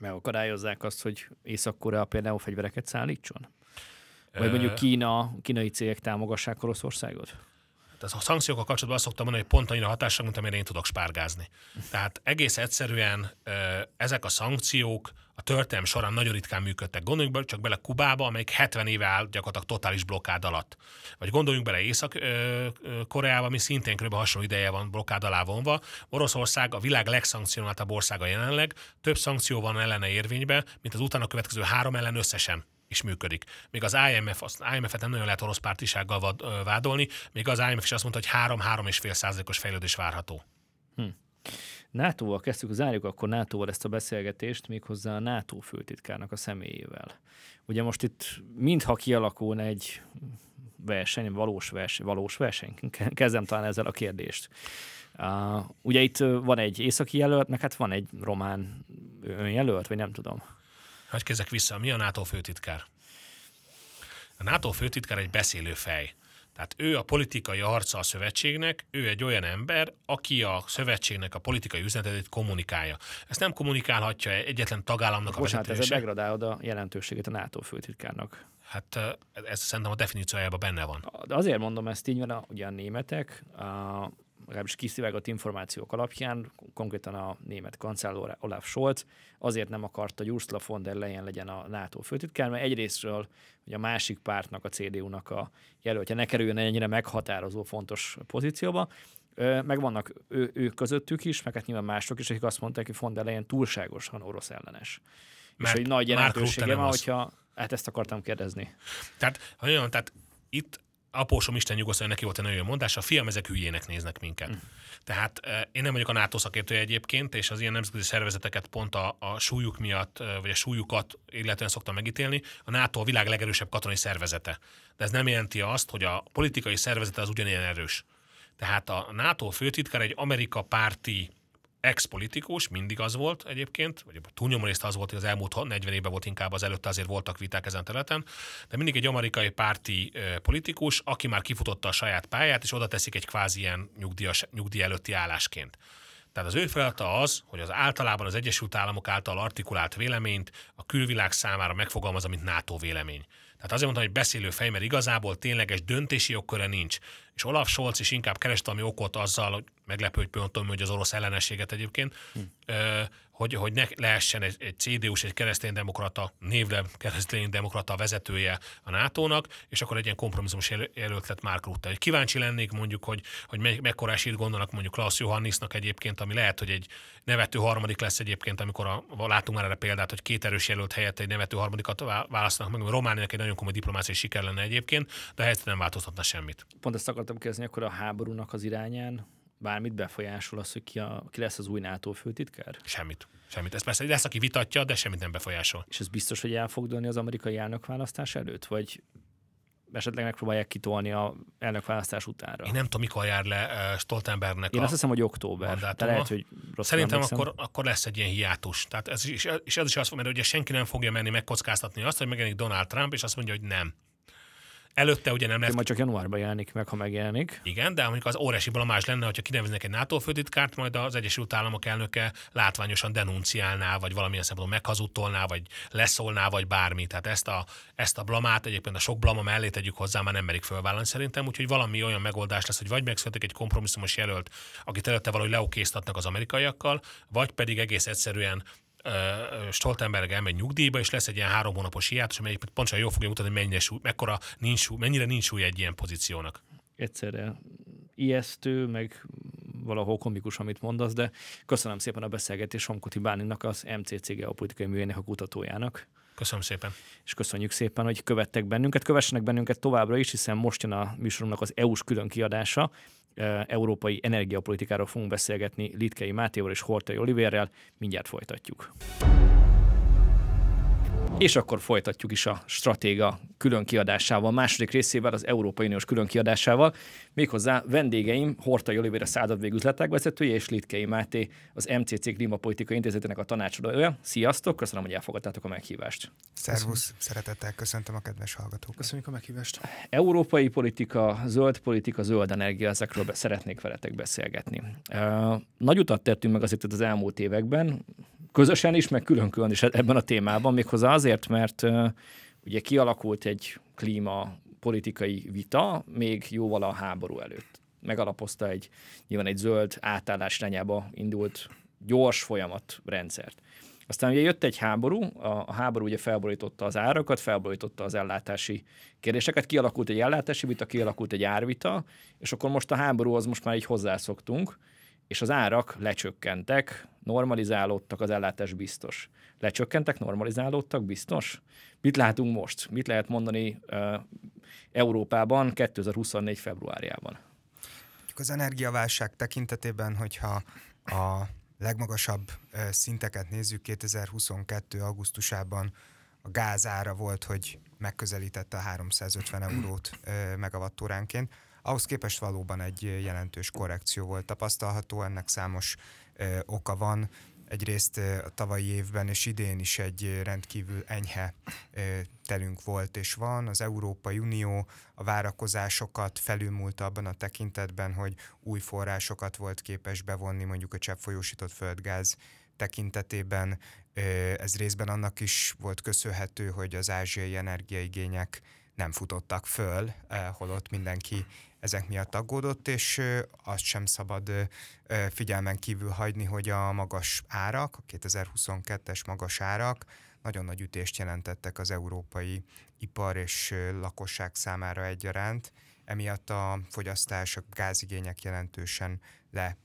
megakadályozzák azt, hogy Észak-Korea például fegyvereket szállítson? Vagy mondjuk Kína, kínai cégek támogassák Oroszországot? Tehát a szankciókkal kapcsolatban azt szoktam mondani, hogy pont annyira hatással, mint amire én tudok spárgázni. Tehát egész egyszerűen ezek a szankciók a történelem során nagyon ritkán működtek. Gondoljunk bele csak bele Kubába, amelyik 70 éve áll gyakorlatilag totális blokkád alatt. Vagy gondoljunk bele Észak-Koreába, ami szintén kb. hasonló ideje van blokkád alá vonva. Oroszország a világ legszankcionáltabb országa jelenleg, több szankció van ellene érvénybe, mint az utána következő három ellen összesen is működik. Még az IMF, az IMF-et nem nagyon lehet orosz pártisággal vádolni, még az IMF is azt mondta, hogy 3-3,5 százalékos fejlődés várható. Hm. NATO-val kezdtük, zárjuk akkor NATO-val ezt a beszélgetést, méghozzá a NATO főtitkárnak a személyével. Ugye most itt mintha kialakulna egy verseny, valós verseny, valós verseny, kezdem talán ezzel a kérdést. Uh, ugye itt van egy északi jelölt, meg hát van egy román önjelölt, vagy nem tudom. Hogy kezdek vissza, mi a NATO főtitkár? A NATO főtitkár egy beszélő fej. Tehát ő a politikai arca a szövetségnek, ő egy olyan ember, aki a szövetségnek a politikai üzenetét kommunikálja. Ezt nem kommunikálhatja egyetlen tagállamnak Bocsánat, a vezetőse. ez degradálod a jelentőségét a NATO főtitkárnak. Hát ez szerintem a definíciójában benne van. De azért mondom ezt így, mert a, ugye a németek a, legalábbis kiszivárgott információk alapján, konkrétan a német kancellár Olaf Scholz azért nem akarta, hogy Ursula von der Leyen legyen a NATO főtitkár, mert egyrésztről hogy a másik pártnak, a CDU-nak a jelöltje ne kerüljön ennyire meghatározó fontos pozícióba, meg vannak ő, ők közöttük is, meg hát nyilván mások is, akik azt mondták, hogy von der Leyen túlságosan orosz ellenes. Mert, és hogy nagy jelentősége van, hogyha, hát ezt akartam kérdezni. Tehát, olyan, tehát itt apósom Isten nyugosztja, neki volt egy nagyon jó mondás, a fiam, ezek hülyének néznek minket. Mm. Tehát én nem vagyok a NATO szakértője egyébként, és az ilyen nemzetközi szervezeteket pont a, a súlyuk miatt, vagy a súlyukat illetően szoktam megítélni. A NATO a világ legerősebb katonai szervezete. De ez nem jelenti azt, hogy a politikai szervezete az ugyanilyen erős. Tehát a NATO főtitkár egy Amerika párti ex-politikus, mindig az volt egyébként, vagy túlnyomó részt az volt, hogy az elmúlt 40 évben volt inkább az előtte azért voltak viták ezen a területen, de mindig egy amerikai párti politikus, aki már kifutotta a saját pályát, és oda teszik egy kvázi ilyen nyugdíjas, nyugdíj előtti állásként. Tehát az ő feladata az, hogy az általában az Egyesült Államok által artikulált véleményt a külvilág számára megfogalmazza, mint NATO vélemény. Tehát azért mondtam, hogy beszélő fej, mert igazából tényleges döntési jogköre nincs. És Olaf Scholz is inkább kereste ami okot azzal, hogy meglepő, hogy pont hogy az orosz ellenességet egyébként, hm hogy, hogy ne lehessen egy, egy CDU-s, egy kereszténydemokrata, névre kereszténydemokrata vezetője a NATO-nak, és akkor egy ilyen kompromisszumos jelölt lett Mark Rutte. Hogy kíváncsi lennék mondjuk, hogy, hogy me, mekkora esélyt gondolnak mondjuk Klaus Johannisnak egyébként, ami lehet, hogy egy nevető harmadik lesz egyébként, amikor a, látunk már erre példát, hogy két erős jelölt helyett egy nevető harmadikat választanak meg. Romániának egy nagyon komoly diplomáciai siker lenne egyébként, de a helyzet nem változtatna semmit. Pont ezt akartam kérdezni, akkor a háborúnak az irányán bármit befolyásol az, hogy ki, a, ki lesz az új NATO főtitkár? Semmit. Semmit. Ez persze lesz, aki vitatja, de semmit nem befolyásol. És ez biztos, hogy el fog dőlni az amerikai elnökválasztás előtt? Vagy esetleg megpróbálják kitolni a elnökválasztás utánra. Én nem tudom, mikor jár le uh, Stoltenbergnek Én a azt hiszem, hogy október. De lehet, hogy rossz Szerintem akkor, akkor lesz egy ilyen hiátus. Tehát ez is, és ez is azt hogy ugye senki nem fogja menni megkockáztatni azt, hogy megjelenik Donald Trump, és azt mondja, hogy nem. Előtte ugye nem lesz. Majd csak januárban jelenik meg, ha megjelenik. Igen, de mondjuk az óriási blamás lenne, hogyha kineveznek egy NATO főtitkárt, majd az Egyesült Államok elnöke látványosan denunciálná, vagy valamilyen szempontból meghazudtolná, vagy leszólná, vagy bármi. Tehát ezt a, ezt a blamát egyébként a sok blama mellé tegyük hozzá, már nem merik fölvállalni szerintem, úgyhogy valami olyan megoldás lesz, hogy vagy megszületik egy kompromisszumos jelölt, akit előtte valahogy leokéztatnak az amerikaiakkal, vagy pedig egész egyszerűen Stoltenberg elmegy nyugdíjba, és lesz egy ilyen három hónapos hiátus, amely pontosan jól fogja mutatni, mennyire, súly, mekkora nincs, mennyire nincs súly egy ilyen pozíciónak. Egyszerre ijesztő, meg valahol komikus, amit mondasz, de köszönöm szépen a beszélgetést Somkuti Báninak, az MCC geopolitikai művének a kutatójának. Köszönöm szépen. És köszönjük szépen, hogy követtek bennünket. Kövessenek bennünket továbbra is, hiszen most jön a műsoromnak az EU-s külön kiadása európai energiapolitikáról fogunk beszélgetni Litkei Mátéval és Hortai Olivérrel. Mindjárt folytatjuk. És akkor folytatjuk is a stratéga külön kiadásával, második részével, az Európai Uniós külön kiadásával. Méghozzá vendégeim Hortai Olivér a századvég üzletágvezetője és Litkei Máté, az MCC Klímapolitikai Intézetének a tanácsadója. Sziasztok, köszönöm, hogy elfogadtátok a meghívást. Szervusz, szeretettel köszöntöm a kedves hallgatókat. Köszönjük a meghívást. Európai politika, zöld politika, zöld energia, ezekről szeretnék veletek beszélgetni. Nagy utat tettünk meg azért az elmúlt években, közösen is, meg külön-külön is ebben a témában, méghozzá azért, mert ugye kialakult egy klíma politikai vita még jóval a háború előtt. Megalapozta egy, nyilván egy zöld átállás irányába indult gyors folyamat rendszert. Aztán ugye jött egy háború, a háború ugye felborította az árakat, felborította az ellátási kérdéseket, kialakult egy ellátási vita, kialakult egy árvita, és akkor most a háborúhoz most már így hozzászoktunk, és az árak lecsökkentek, normalizálódtak, az ellátás biztos. Lecsökkentek, normalizálódtak, biztos? Mit látunk most? Mit lehet mondani uh, Európában 2024. februárjában? Az energiaválság tekintetében, hogyha a legmagasabb szinteket nézzük, 2022. augusztusában a gázára volt, hogy megközelítette a 350 eurót megawattóránként, ahhoz képest valóban egy jelentős korrekció volt tapasztalható, ennek számos oka van. Egyrészt a tavalyi évben és idén is egy rendkívül enyhe telünk volt és van. Az Európai Unió a várakozásokat felülmúlt abban a tekintetben, hogy új forrásokat volt képes bevonni, mondjuk a cseppfolyósított földgáz tekintetében. Ez részben annak is volt köszönhető, hogy az ázsiai energiaigények nem futottak föl, holott mindenki ezek miatt aggódott, és azt sem szabad figyelmen kívül hagyni, hogy a magas árak, a 2022-es magas árak nagyon nagy ütést jelentettek az európai ipar és lakosság számára egyaránt. Emiatt a fogyasztás, a gázigények jelentősen le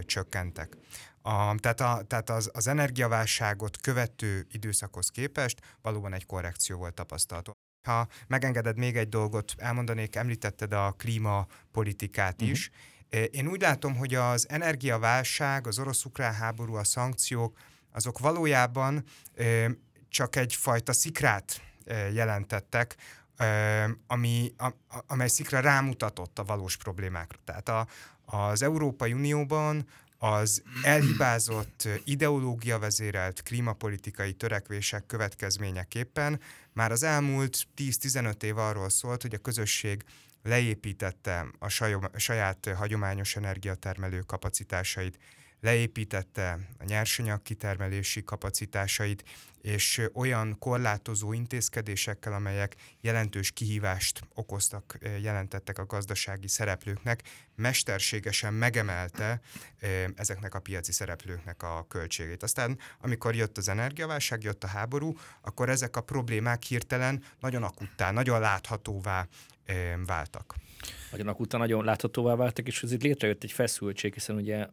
csökkentek. A, tehát a, tehát az, az energiaválságot követő időszakhoz képest valóban egy korrekció volt tapasztalható. Ha megengeded még egy dolgot, elmondanék, említetted a klímapolitikát is. Uh-huh. Én úgy látom, hogy az energiaválság, az orosz-ukrán háború, a szankciók, azok valójában csak egyfajta szikrát jelentettek, ami, amely szikra rámutatott a valós problémákra. Tehát a, az Európai Unióban az elhibázott ideológia vezérelt klímapolitikai törekvések következményeképpen már az elmúlt 10-15 év arról szólt, hogy a közösség leépítette a saját hagyományos energiatermelő kapacitásait, leépítette a nyersanyag kitermelési kapacitásait, és olyan korlátozó intézkedésekkel, amelyek jelentős kihívást okoztak, jelentettek a gazdasági szereplőknek, mesterségesen megemelte ezeknek a piaci szereplőknek a költségét. Aztán, amikor jött az energiaválság, jött a háború, akkor ezek a problémák hirtelen nagyon akuttá, nagyon láthatóvá váltak. Nagyon akutá, nagyon láthatóvá váltak, és ez itt létrejött egy feszültség, hiszen ugye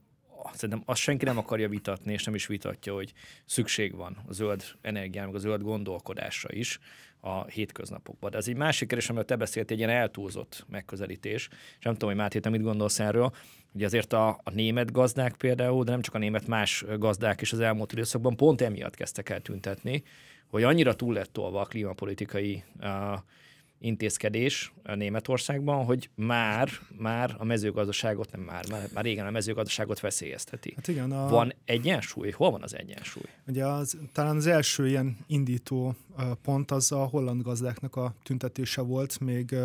szerintem azt senki nem akarja vitatni, és nem is vitatja, hogy szükség van a zöld energiára, meg a zöld gondolkodásra is a hétköznapokban. De ez egy másik kérdés, amiről te beszéltél, egy ilyen eltúlzott megközelítés, és nem tudom, hogy Máté, te mit gondolsz erről, Ugye azért a, a német gazdák például, de nem csak a német, más gazdák is az elmúlt időszakban pont emiatt kezdtek el tüntetni, hogy annyira túl lett tolva a klímapolitikai uh, intézkedés Németországban, hogy már, már a mezőgazdaságot, nem már, már, már régen a mezőgazdaságot veszélyezteti. Hát igen, a... Van egyensúly? Hol van az egyensúly? Ugye az, talán az első ilyen indító pont az a holland gazdáknak a tüntetése volt, még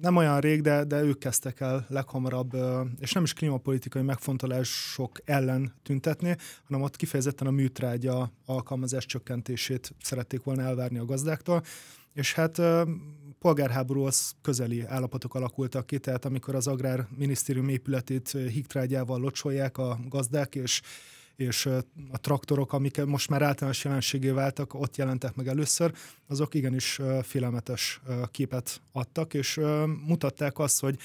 nem olyan rég, de, de ők kezdtek el leghamarabb, és nem is klímapolitikai megfontolások ellen tüntetni, hanem ott kifejezetten a műtrágya alkalmazás csökkentését szerették volna elvárni a gazdáktól és hát polgárháborúhoz közeli állapotok alakultak ki, tehát amikor az Agrárminisztérium épületét higtrágyával locsolják a gazdák, és és a traktorok, amik most már általános jelenségé váltak, ott jelentek meg először, azok igenis félelmetes képet adtak, és mutatták azt, hogy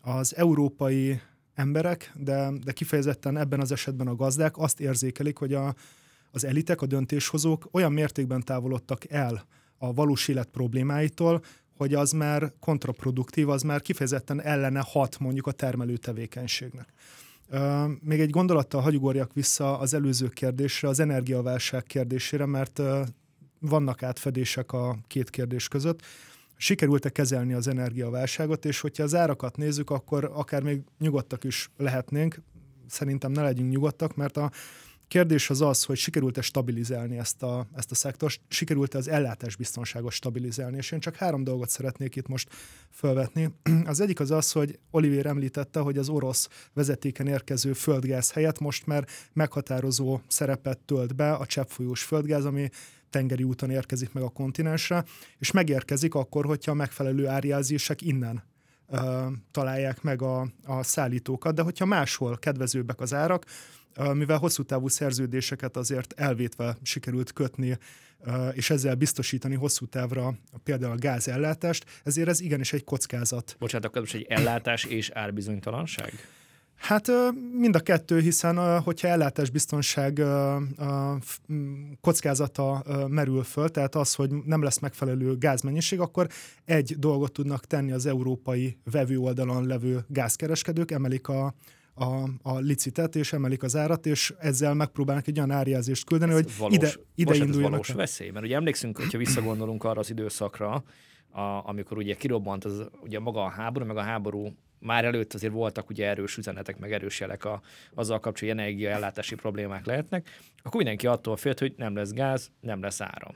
az európai emberek, de, de kifejezetten ebben az esetben a gazdák azt érzékelik, hogy a, az elitek, a döntéshozók olyan mértékben távolodtak el a valós élet problémáitól, hogy az már kontraproduktív, az már kifejezetten ellene hat mondjuk a termelő tevékenységnek. Még egy gondolattal hagyugorjak vissza az előző kérdésre, az energiaválság kérdésére, mert vannak átfedések a két kérdés között. Sikerült-e kezelni az energiaválságot, és hogyha az árakat nézzük, akkor akár még nyugodtak is lehetnénk. Szerintem ne legyünk nyugodtak, mert a kérdés az az, hogy sikerült-e stabilizálni ezt a, ezt a szektort, sikerült-e az ellátásbiztonságot stabilizálni, és én csak három dolgot szeretnék itt most felvetni. Az egyik az az, hogy Oliver említette, hogy az orosz vezetéken érkező földgáz helyett most már meghatározó szerepet tölt be a cseppfolyós földgáz, ami tengeri úton érkezik meg a kontinensre, és megérkezik akkor, hogyha a megfelelő árjelzések innen találják meg a, a szállítókat, de hogyha máshol kedvezőbbek az árak, mivel hosszú távú szerződéseket azért elvétve sikerült kötni, és ezzel biztosítani hosszú távra például a gázellátást, ezért ez igenis egy kockázat. Bocsánat, akkor most egy ellátás és árbizonytalanság? Hát mind a kettő, hiszen hogyha ellátásbiztonság kockázata merül föl, tehát az, hogy nem lesz megfelelő gázmennyiség, akkor egy dolgot tudnak tenni az európai vevő oldalon levő gázkereskedők, emelik a, a, a licitet, és emelik az árat, és ezzel megpróbálnak egy olyan árjelzést küldeni, ez hogy valós, ide, ide most induljanak. Ez valós veszély, mert ugye emlékszünk, hogyha visszagondolunk arra az időszakra, a, amikor ugye kirobbant az, ugye maga a háború, meg a háború már előtt azért voltak ugye erős üzenetek, meg erős jelek a, azzal kapcsolatban, hogy energiaellátási problémák lehetnek, akkor mindenki attól félt, hogy nem lesz gáz, nem lesz áram.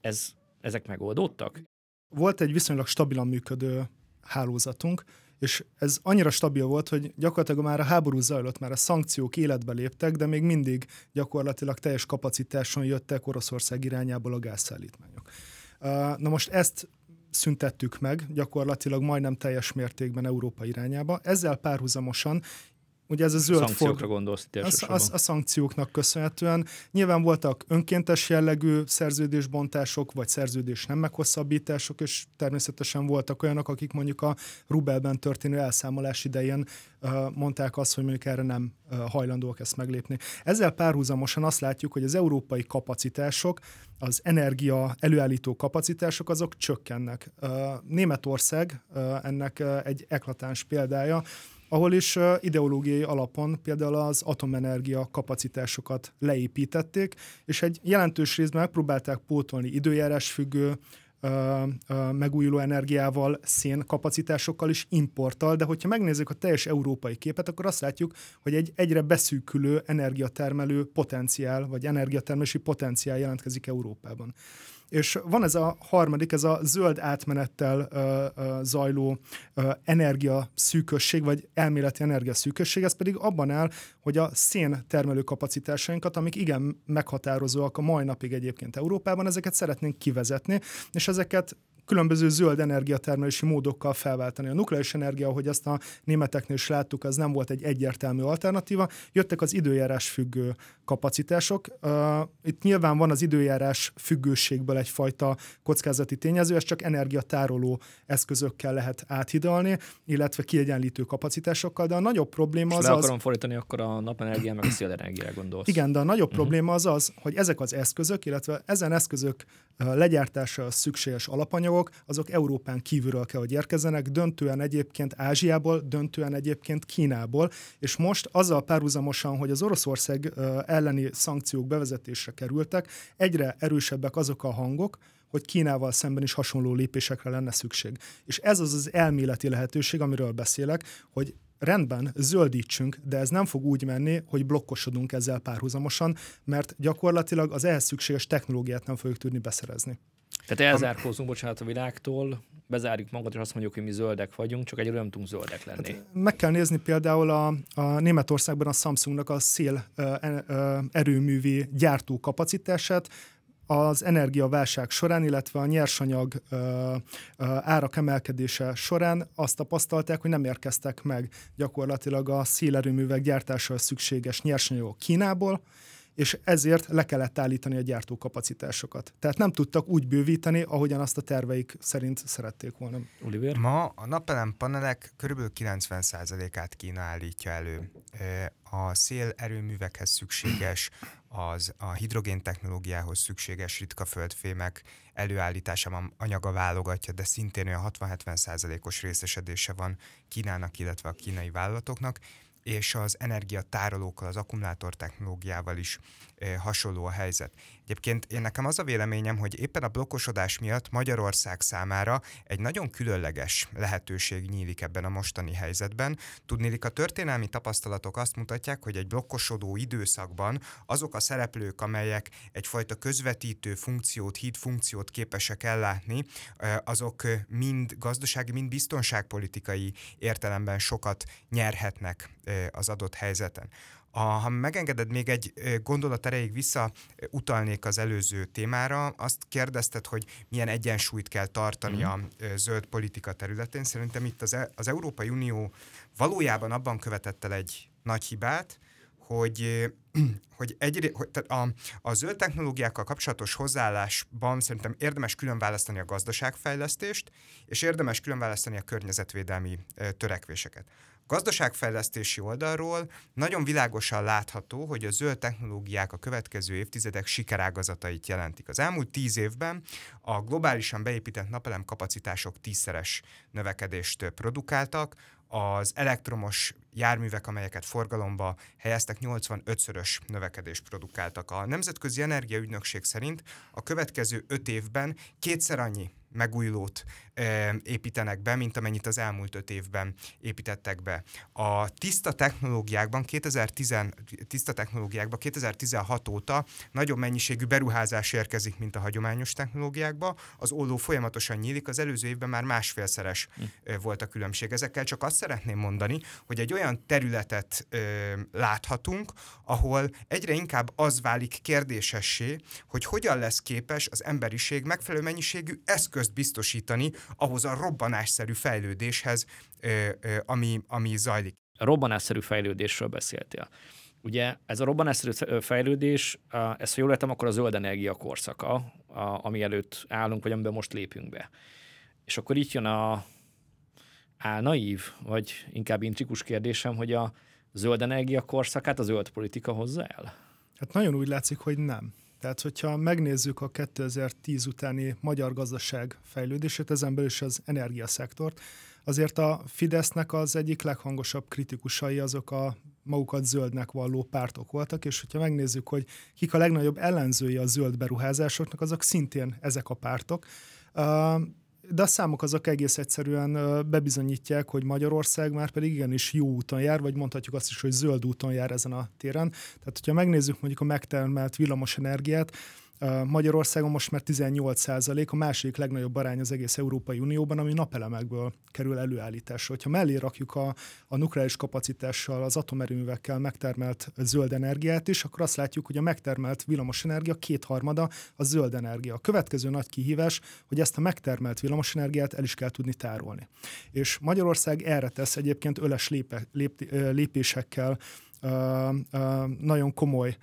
Ez, ezek megoldódtak? Volt egy viszonylag stabilan működő hálózatunk, és ez annyira stabil volt, hogy gyakorlatilag már a háború zajlott, már a szankciók életbe léptek, de még mindig gyakorlatilag teljes kapacitáson jöttek Oroszország irányából a gázszállítmányok. Na most ezt szüntettük meg gyakorlatilag majdnem teljes mértékben Európa irányába. Ezzel párhuzamosan ugye ez a zöld Szankciókra for... gondolsz a, a, a szankcióknak köszönhetően. Nyilván voltak önkéntes jellegű szerződésbontások, vagy szerződés nem meghosszabbítások, és természetesen voltak olyanok, akik mondjuk a rubelben történő elszámolás idején mondták azt, hogy mondjuk erre nem hajlandóak ezt meglépni. Ezzel párhuzamosan azt látjuk, hogy az európai kapacitások, az energia előállító kapacitások, azok csökkennek. Németország ennek egy eklatáns példája, ahol is ideológiai alapon például az atomenergia kapacitásokat leépítették, és egy jelentős részben megpróbálták pótolni időjárás függő megújuló energiával, szén kapacitásokkal is importtal, de hogyha megnézzük a teljes európai képet, akkor azt látjuk, hogy egy egyre beszűkülő energiatermelő potenciál, vagy energiatermelési potenciál jelentkezik Európában. És van ez a harmadik, ez a zöld átmenettel ö, ö, zajló ö, energiaszűkösség, vagy elméleti energiaszűkösség, ez pedig abban áll, hogy a szén termelő kapacitásainkat, amik igen meghatározóak a mai napig egyébként Európában, ezeket szeretnénk kivezetni, és ezeket különböző zöld energiatermelési módokkal felváltani. A nukleáris energia, ahogy ezt a németeknél is láttuk, az nem volt egy egyértelmű alternatíva. Jöttek az időjárás függő kapacitások. Itt nyilván van az időjárás függőségből egyfajta kockázati tényező, ez csak energiatároló eszközökkel lehet áthidalni, illetve kiegyenlítő kapacitásokkal, de a nagyobb probléma az le az... akarom fordítani, akkor a napenergia meg a szélenergiára gondolsz. Igen, de a nagyobb uh-huh. probléma az az, hogy ezek az eszközök, illetve ezen eszközök legyártása szükséges alapanyagok, azok Európán kívülről kell, hogy érkezzenek, döntően egyébként Ázsiából, döntően egyébként Kínából, és most azzal párhuzamosan, hogy az Oroszország elleni szankciók bevezetésre kerültek, egyre erősebbek azok a hangok, hogy Kínával szemben is hasonló lépésekre lenne szükség. És ez az az elméleti lehetőség, amiről beszélek, hogy rendben, zöldítsünk, de ez nem fog úgy menni, hogy blokkosodunk ezzel párhuzamosan, mert gyakorlatilag az ehhez szükséges technológiát nem fogjuk tudni beszerezni. Tehát elzárkózunk, bocsánat, a világtól, bezárjuk magunkat, és azt mondjuk, hogy mi zöldek vagyunk, csak egyre nem tudunk zöldek lenni. Hát meg kell nézni például a, a Németországban a Samsungnak a szél ö, ö, erőművi gyártó kapacitását, az energiaválság során, illetve a nyersanyag ö, ö, árak emelkedése során azt tapasztalták, hogy nem érkeztek meg gyakorlatilag a szélerőművek gyártására szükséges nyersanyagok Kínából, és ezért le kellett állítani a gyártókapacitásokat. Tehát nem tudtak úgy bővíteni, ahogyan azt a terveik szerint szerették volna. Oliver? Ma a napelem panelek kb. 90%-át Kína állítja elő. A szél erőművekhez szükséges, az a hidrogén technológiához szükséges ritka földfémek előállításában anyaga válogatja, de szintén olyan 60-70%-os részesedése van Kínának, illetve a kínai vállalatoknak, és az energiatárolókkal, az akkumulátor technológiával is hasonló a helyzet. Egyébként én nekem az a véleményem, hogy éppen a blokkosodás miatt Magyarország számára egy nagyon különleges lehetőség nyílik ebben a mostani helyzetben. Tudnélik, a történelmi tapasztalatok azt mutatják, hogy egy blokkosodó időszakban azok a szereplők, amelyek egyfajta közvetítő funkciót, híd funkciót képesek ellátni, azok mind gazdasági, mind biztonságpolitikai értelemben sokat nyerhetnek az adott helyzeten. A, ha megengeded még egy gondolat erejéig vissza utalnék az előző témára, azt kérdezted, hogy milyen egyensúlyt kell tartani mm. a zöld politika területén. Szerintem itt az, e, az Európai Unió valójában abban követett el egy nagy hibát, hogy, <clears throat> hogy, egy, hogy tehát a, a zöld technológiákkal kapcsolatos hozzáállásban szerintem érdemes külön választani a gazdaságfejlesztést, és érdemes külön választani a környezetvédelmi törekvéseket. Gazdaságfejlesztési oldalról nagyon világosan látható, hogy a zöld technológiák a következő évtizedek sikerágazatait jelentik. Az elmúlt tíz évben a globálisan beépített napelem kapacitások tízszeres növekedést produkáltak, az elektromos járművek, amelyeket forgalomba helyeztek, 85-szörös növekedést produkáltak. A Nemzetközi Energiaügynökség szerint a következő öt évben kétszer annyi megújulót e, építenek be, mint amennyit az elmúlt öt évben építettek be. A tiszta technológiákban 2010, tiszta technológiákban 2016 óta nagyobb mennyiségű beruházás érkezik, mint a hagyományos technológiákba. Az olló folyamatosan nyílik, az előző évben már másfélszeres hm. volt a különbség. Ezekkel csak azt szeretném mondani, hogy egy olyan területet e, láthatunk, ahol egyre inkább az válik kérdésessé, hogy hogyan lesz képes az emberiség megfelelő mennyiségű eszköz eszközt biztosítani ahhoz a robbanásszerű fejlődéshez, ami, ami zajlik. robbanásszerű fejlődésről beszéltél. Ugye ez a robbanásszerű fejlődés, ezt ha jól értem, akkor a zöld energia korszaka, ami előtt állunk, vagy amiben most lépünk be. És akkor itt jön a álnaív, vagy inkább intrikus kérdésem, hogy a zöld energia korszakát a zöld politika hozza el? Hát nagyon úgy látszik, hogy nem. Tehát, hogyha megnézzük a 2010 utáni magyar gazdaság fejlődését, ezen belül is az energiaszektort, azért a Fidesznek az egyik leghangosabb kritikusai azok a magukat zöldnek valló pártok voltak, és hogyha megnézzük, hogy kik a legnagyobb ellenzői a zöld beruházásoknak, azok szintén ezek a pártok de a számok azok egész egyszerűen bebizonyítják, hogy Magyarország már pedig igenis jó úton jár, vagy mondhatjuk azt is, hogy zöld úton jár ezen a téren. Tehát, hogyha megnézzük mondjuk a megtermelt villamos energiát, Magyarországon most már 18 százalék, a második legnagyobb arány az egész Európai Unióban, ami napelemekből kerül előállításra. Ha mellé rakjuk a, a nukleáris kapacitással, az atomerőművekkel megtermelt zöld energiát is, akkor azt látjuk, hogy a megtermelt villamosenergia kétharmada a zöld energia. A következő nagy kihívás, hogy ezt a megtermelt villamosenergiát el is kell tudni tárolni. És Magyarország erre tesz egyébként öles lépe, lép, lépésekkel nagyon komoly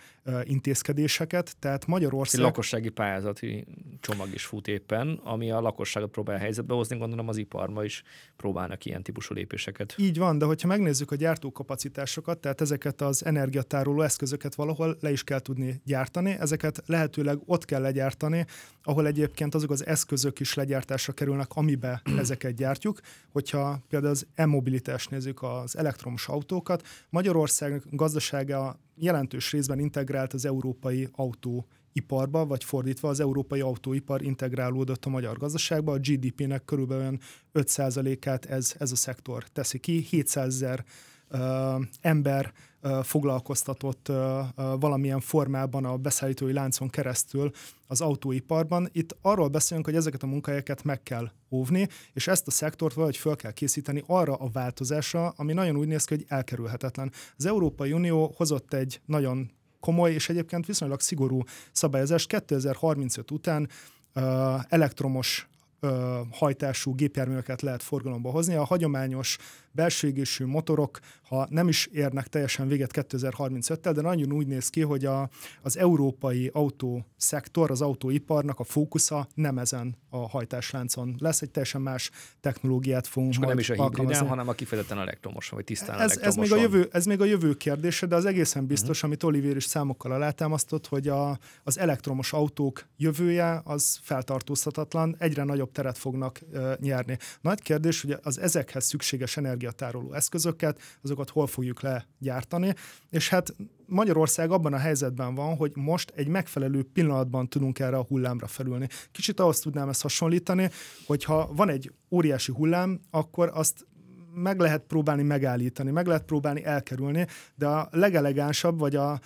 intézkedéseket, tehát Magyarország... Egy lakossági pályázati csomag is fut éppen, ami a lakosságot próbál helyzetbe hozni, gondolom az iparma is próbálnak ilyen típusú lépéseket. Így van, de hogyha megnézzük a gyártókapacitásokat, tehát ezeket az energiatároló eszközöket valahol le is kell tudni gyártani, ezeket lehetőleg ott kell legyártani, ahol egyébként azok az eszközök is legyártásra kerülnek, amibe <clears throat> ezeket gyártjuk. Hogyha például az e-mobilitást nézzük, az elektromos autókat, Magyarország gazdasága jelentős részben integrált az európai autóiparba, vagy fordítva az európai autóipar integrálódott a magyar gazdaságba. A GDP-nek körülbelül 5%-át ez, ez a szektor teszi ki. 700 ezer uh, ember foglalkoztatott valamilyen formában a beszállítói láncon keresztül az autóiparban. Itt arról beszélünk, hogy ezeket a munkahelyeket meg kell óvni, és ezt a szektort valahogy fel kell készíteni arra a változásra, ami nagyon úgy néz ki, hogy elkerülhetetlen. Az Európai Unió hozott egy nagyon komoly és egyébként viszonylag szigorú szabályozást 2035 után elektromos hajtású gépjárműveket lehet forgalomba hozni. A hagyományos belső égésű motorok, ha nem is érnek teljesen véget 2035-tel, de nagyon úgy néz ki, hogy a, az európai autószektor, az autóiparnak a fókusza nem ezen a hajtásláncon lesz, egy teljesen más technológiát fogunk És nem is a hibriden, hanem a kifejezetten elektromos, vagy tisztán ez, ez, még a jövő, ez még a jövő kérdése, de az egészen biztos, uh-huh. amit Oliver is számokkal alátámasztott, hogy a, az elektromos autók jövője az feltartózhatatlan, egyre nagyobb teret fognak uh, nyerni. Nagy kérdés, hogy az ezekhez szükséges energia energiatároló eszközöket, azokat hol fogjuk legyártani, és hát Magyarország abban a helyzetben van, hogy most egy megfelelő pillanatban tudunk erre a hullámra felülni. Kicsit ahhoz tudnám ezt hasonlítani, hogyha van egy óriási hullám, akkor azt meg lehet próbálni megállítani, meg lehet próbálni elkerülni, de a legelegánsabb, vagy a,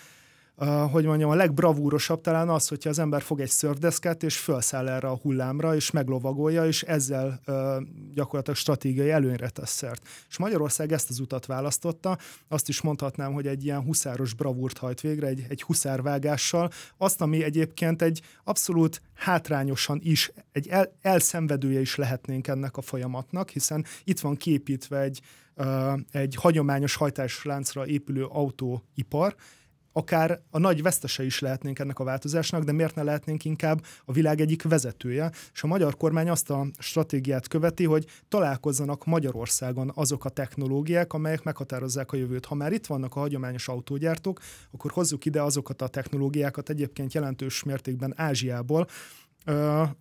hogy mondjam, a legbravúrosabb talán az, hogyha az ember fog egy szörfdeszket, és felszáll erre a hullámra, és meglovagolja, és ezzel gyakorlatilag stratégiai előnyre tesz szert. És Magyarország ezt az utat választotta, azt is mondhatnám, hogy egy ilyen huszáros bravúrt hajt végre, egy, egy huszárvágással, azt, ami egyébként egy abszolút hátrányosan is, egy el, elszenvedője is lehetnénk ennek a folyamatnak, hiszen itt van képítve egy, egy hagyományos hajtásláncra épülő autóipar, akár a nagy vesztese is lehetnénk ennek a változásnak, de miért ne lehetnénk inkább a világ egyik vezetője? És a magyar kormány azt a stratégiát követi, hogy találkozzanak Magyarországon azok a technológiák, amelyek meghatározzák a jövőt. Ha már itt vannak a hagyományos autógyártók, akkor hozzuk ide azokat a technológiákat egyébként jelentős mértékben Ázsiából,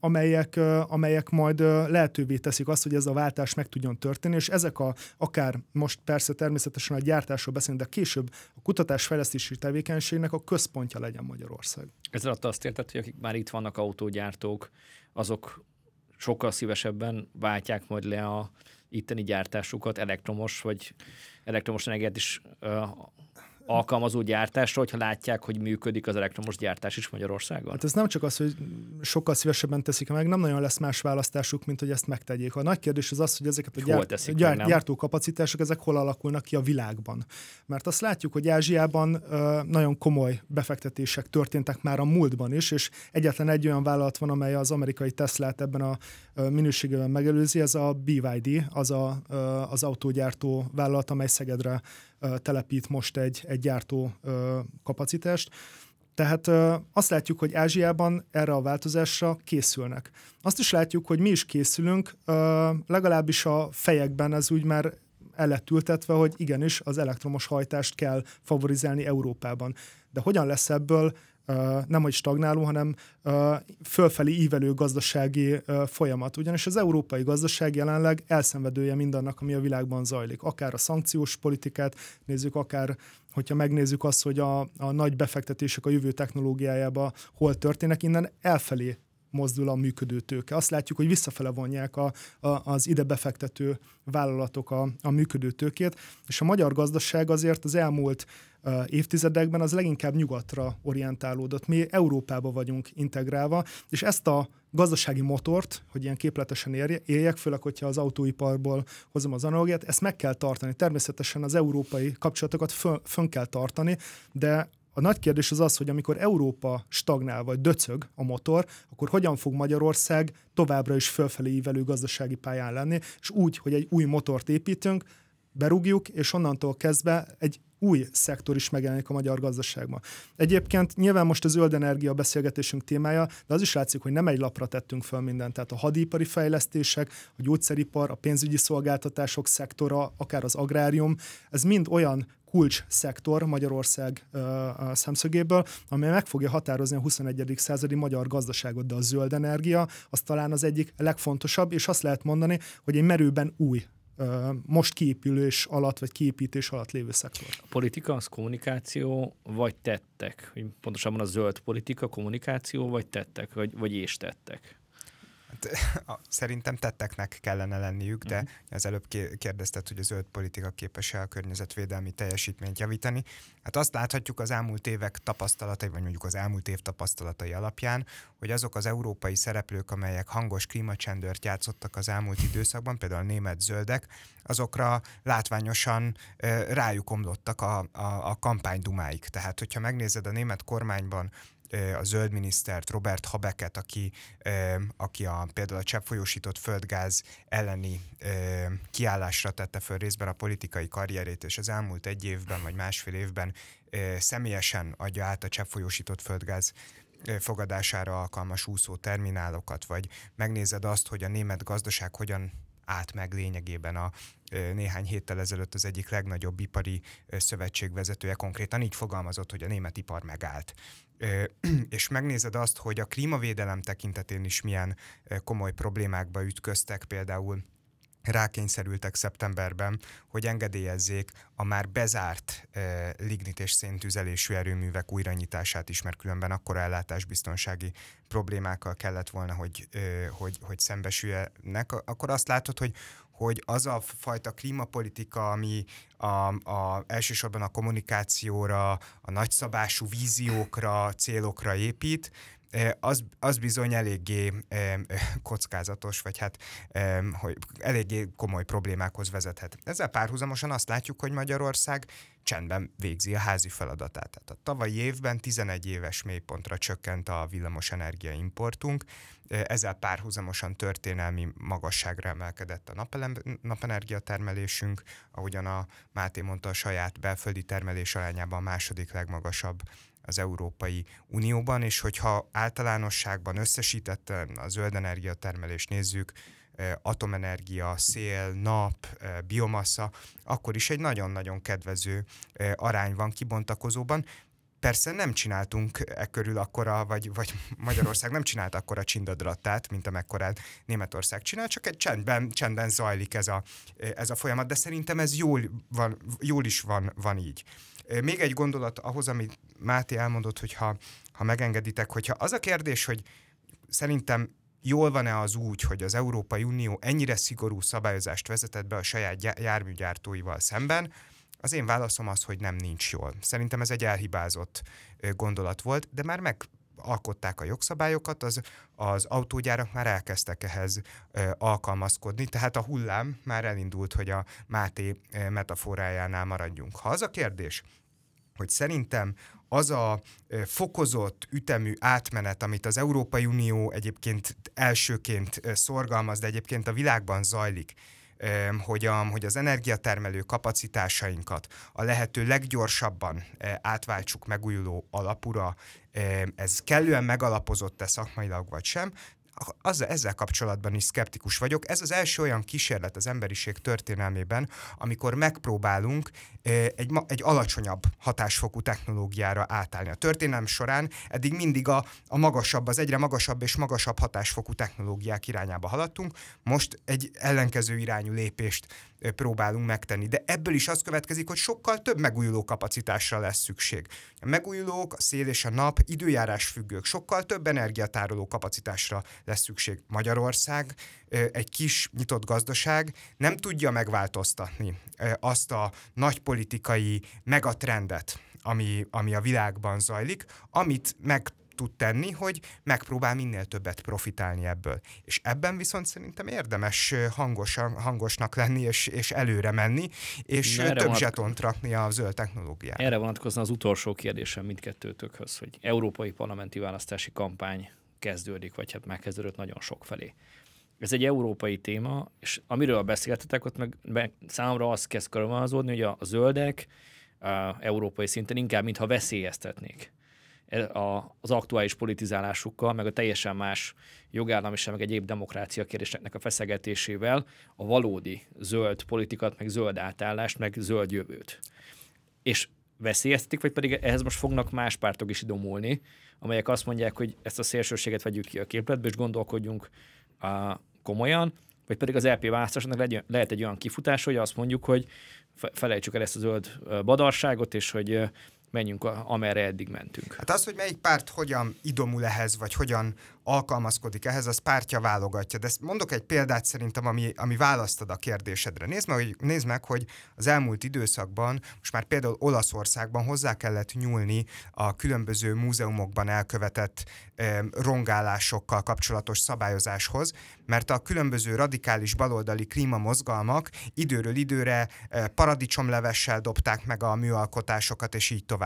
amelyek, amelyek majd lehetővé teszik azt, hogy ez a váltás meg tudjon történni, és ezek a, akár most persze természetesen a gyártásról beszélünk, de később a kutatásfejlesztési tevékenységnek a központja legyen Magyarország. Ez alatt azt érted, hogy akik már itt vannak autógyártók, azok sokkal szívesebben váltják majd le a itteni gyártásukat elektromos, vagy elektromos energiát is alkalmazó gyártásra, hogyha látják, hogy működik az elektromos gyártás is Magyarországon? Hát ez nem csak az, hogy sokkal szívesebben teszik meg, nem nagyon lesz más választásuk, mint hogy ezt megtegyék. A nagy kérdés az az, hogy ezeket a gyárt, gyárt, meg, gyártókapacitások, ezek hol alakulnak ki a világban. Mert azt látjuk, hogy Ázsiában nagyon komoly befektetések történtek már a múltban is, és egyetlen egy olyan vállalat van, amely az amerikai Teslát ebben a minőségében megelőzi, ez a BYD, az a, az autógyártó vállalat, amely Szegedre telepít most egy, egy gyártó kapacitást. Tehát azt látjuk, hogy Ázsiában erre a változásra készülnek. Azt is látjuk, hogy mi is készülünk, legalábbis a fejekben ez úgy már el lett ültetve, hogy igenis az elektromos hajtást kell favorizálni Európában. De hogyan lesz ebből nem hogy stagnáló, hanem fölfelé ívelő gazdasági folyamat. Ugyanis az európai gazdaság jelenleg elszenvedője mindannak, ami a világban zajlik. Akár a szankciós politikát nézzük, akár hogyha megnézzük azt, hogy a, a nagy befektetések a jövő technológiájába hol történnek, innen elfelé mozdul a működő tőke. Azt látjuk, hogy visszafele vonják a, a, az ide befektető vállalatok a, a működő tőkét, és a magyar gazdaság azért az elmúlt évtizedekben az leginkább nyugatra orientálódott. Mi Európába vagyunk integrálva, és ezt a gazdasági motort, hogy ilyen képletesen éljek, főleg, hogyha az autóiparból hozom az analógiát, ezt meg kell tartani. Természetesen az európai kapcsolatokat fön, fön kell tartani, de a nagy kérdés az az, hogy amikor Európa stagnál vagy döcög a motor, akkor hogyan fog Magyarország továbbra is fölfelé ívelő gazdasági pályán lenni, és úgy, hogy egy új motort építünk, berúgjuk, és onnantól kezdve egy új szektor is megjelenik a magyar gazdaságban. Egyébként nyilván most a zöld energia beszélgetésünk témája, de az is látszik, hogy nem egy lapra tettünk föl mindent. Tehát a hadipari fejlesztések, a gyógyszeripar, a pénzügyi szolgáltatások szektora, akár az agrárium, ez mind olyan kulcs szektor Magyarország uh, szemszögéből, amely meg fogja határozni a 21. századi magyar gazdaságot, de a zöld energia az talán az egyik legfontosabb, és azt lehet mondani, hogy egy merőben új most kiépülés alatt, vagy kiépítés alatt lévő szektor. A politika az kommunikáció, vagy tettek? Pontosabban a zöld politika kommunikáció, vagy tettek, vagy, vagy és tettek? <laughs> szerintem tetteknek kellene lenniük, de uh-huh. az előbb kérdezted, hogy a zöld politika képes-e a környezetvédelmi teljesítményt javítani. Hát azt láthatjuk az elmúlt évek tapasztalatai, vagy mondjuk az elmúlt év tapasztalatai alapján, hogy azok az európai szereplők, amelyek hangos klímacsendőrt játszottak az elmúlt időszakban, például a német zöldek, azokra látványosan rájuk omlottak a, a, a kampánydumáik. Tehát, hogyha megnézed a német kormányban a zöld minisztert, Robert Habeket, aki, aki a, például a cseppfolyósított földgáz elleni kiállásra tette föl részben a politikai karrierét, és az elmúlt egy évben vagy másfél évben személyesen adja át a cseppfolyósított földgáz fogadására alkalmas úszó terminálokat, vagy megnézed azt, hogy a német gazdaság hogyan állt meg lényegében a néhány héttel ezelőtt az egyik legnagyobb ipari szövetség vezetője konkrétan így fogalmazott, hogy a német ipar megállt. <clears throat> És megnézed azt, hogy a klímavédelem tekintetén is milyen komoly problémákba ütköztek, például rákényszerültek szeptemberben, hogy engedélyezzék a már bezárt e, lignit és széntüzelésű erőművek újranyitását is, mert különben akkora ellátásbiztonsági problémákkal kellett volna, hogy, e, hogy, hogy szembesüljenek, akkor azt látod, hogy hogy az a fajta klímapolitika, ami a, a, elsősorban a kommunikációra, a nagyszabású víziókra, célokra épít, az, az bizony eléggé kockázatos, vagy hát hogy eléggé komoly problémákhoz vezethet. Ezzel párhuzamosan azt látjuk, hogy Magyarország csendben végzi a házi feladatát. Tehát a tavalyi évben 11 éves mélypontra csökkent a villamos energia importunk, ezzel párhuzamosan történelmi magasságra emelkedett a napenergia termelésünk, ahogyan a Máté mondta, a saját belföldi termelés arányában a második legmagasabb az Európai Unióban, és hogyha általánosságban összesítetten a zöld energiatermelést nézzük, atomenergia, szél, nap, biomassa, akkor is egy nagyon-nagyon kedvező arány van kibontakozóban. Persze nem csináltunk e körül akkora, vagy, vagy <laughs> Magyarország nem csinált akkora csindadrattát, mint amekkorát Németország csinál, csak egy csendben, csendben zajlik ez a, ez a folyamat, de szerintem ez jól, van, jól is van, van így. Még egy gondolat ahhoz, amit Máté elmondott, hogy ha, ha megengeditek, hogyha az a kérdés, hogy szerintem jól van-e az úgy, hogy az Európai Unió ennyire szigorú szabályozást vezetett be a saját járműgyártóival szemben, Az én válaszom az, hogy nem nincs jól. Szerintem ez egy elhibázott gondolat volt, de már meg alkották a jogszabályokat, az, az autógyárak már elkezdtek ehhez ö, alkalmazkodni, tehát a hullám már elindult, hogy a Máté metaforájánál maradjunk. Ha az a kérdés, hogy szerintem az a fokozott ütemű átmenet, amit az Európai Unió egyébként elsőként szorgalmaz, de egyébként a világban zajlik, hogy, a, hogy az energiatermelő kapacitásainkat a lehető leggyorsabban átváltsuk megújuló alapura, ez kellően megalapozott-e szakmailag vagy sem, az, ezzel kapcsolatban is szkeptikus vagyok. Ez az első olyan kísérlet az emberiség történelmében, amikor megpróbálunk egy, egy alacsonyabb hatásfokú technológiára átállni. A történelem során eddig mindig a, a magasabb, az egyre magasabb és magasabb hatásfokú technológiák irányába haladtunk, most egy ellenkező irányú lépést próbálunk megtenni. De ebből is az következik, hogy sokkal több megújuló kapacitásra lesz szükség. A megújulók, a szél és a nap időjárás függők, sokkal több energiatároló kapacitásra lesz szükség. Magyarország egy kis nyitott gazdaság nem tudja megváltoztatni azt a nagy politikai megatrendet, ami, ami a világban zajlik, amit meg tud tenni, hogy megpróbál minél többet profitálni ebből. És ebben viszont szerintem érdemes hangosan, hangosnak lenni, és, és előre menni, és Erre több vonat... zsetont rakni a zöld technológiára. Erre vonatkozna az utolsó kérdésem mindkettőtökhöz, hogy európai parlamenti választási kampány kezdődik, vagy hát megkezdődött nagyon sok felé. Ez egy európai téma, és amiről beszéltetek, ott meg, meg számomra az kezd körülvonalazódni, hogy a, a zöldek a európai szinten inkább, mintha veszélyeztetnék e, az aktuális politizálásukkal, meg a teljesen más jogállamiság, meg egyéb demokrácia kérdéseknek a feszegetésével a valódi zöld politikat, meg zöld átállást, meg zöld jövőt. És veszélyeztetik, vagy pedig ehhez most fognak más pártok is idomulni, amelyek azt mondják, hogy ezt a szélsőséget vegyük ki a képletbe, és gondolkodjunk a, komolyan, vagy pedig az LP választásoknak lehet egy olyan kifutás, hogy azt mondjuk, hogy felejtsük el ezt a zöld badarságot, és hogy menjünk, amerre eddig mentünk. Hát az, hogy melyik párt hogyan idomul ehhez, vagy hogyan alkalmazkodik ehhez, az pártja válogatja. De mondok egy példát szerintem, ami, ami választad a kérdésedre. Nézd meg, hogy, nézd meg, hogy az elmúlt időszakban, most már például Olaszországban hozzá kellett nyúlni a különböző múzeumokban elkövetett e, rongálásokkal kapcsolatos szabályozáshoz, mert a különböző radikális baloldali klímamozgalmak időről időre e, paradicsomlevessel dobták meg a műalkotásokat, és így tovább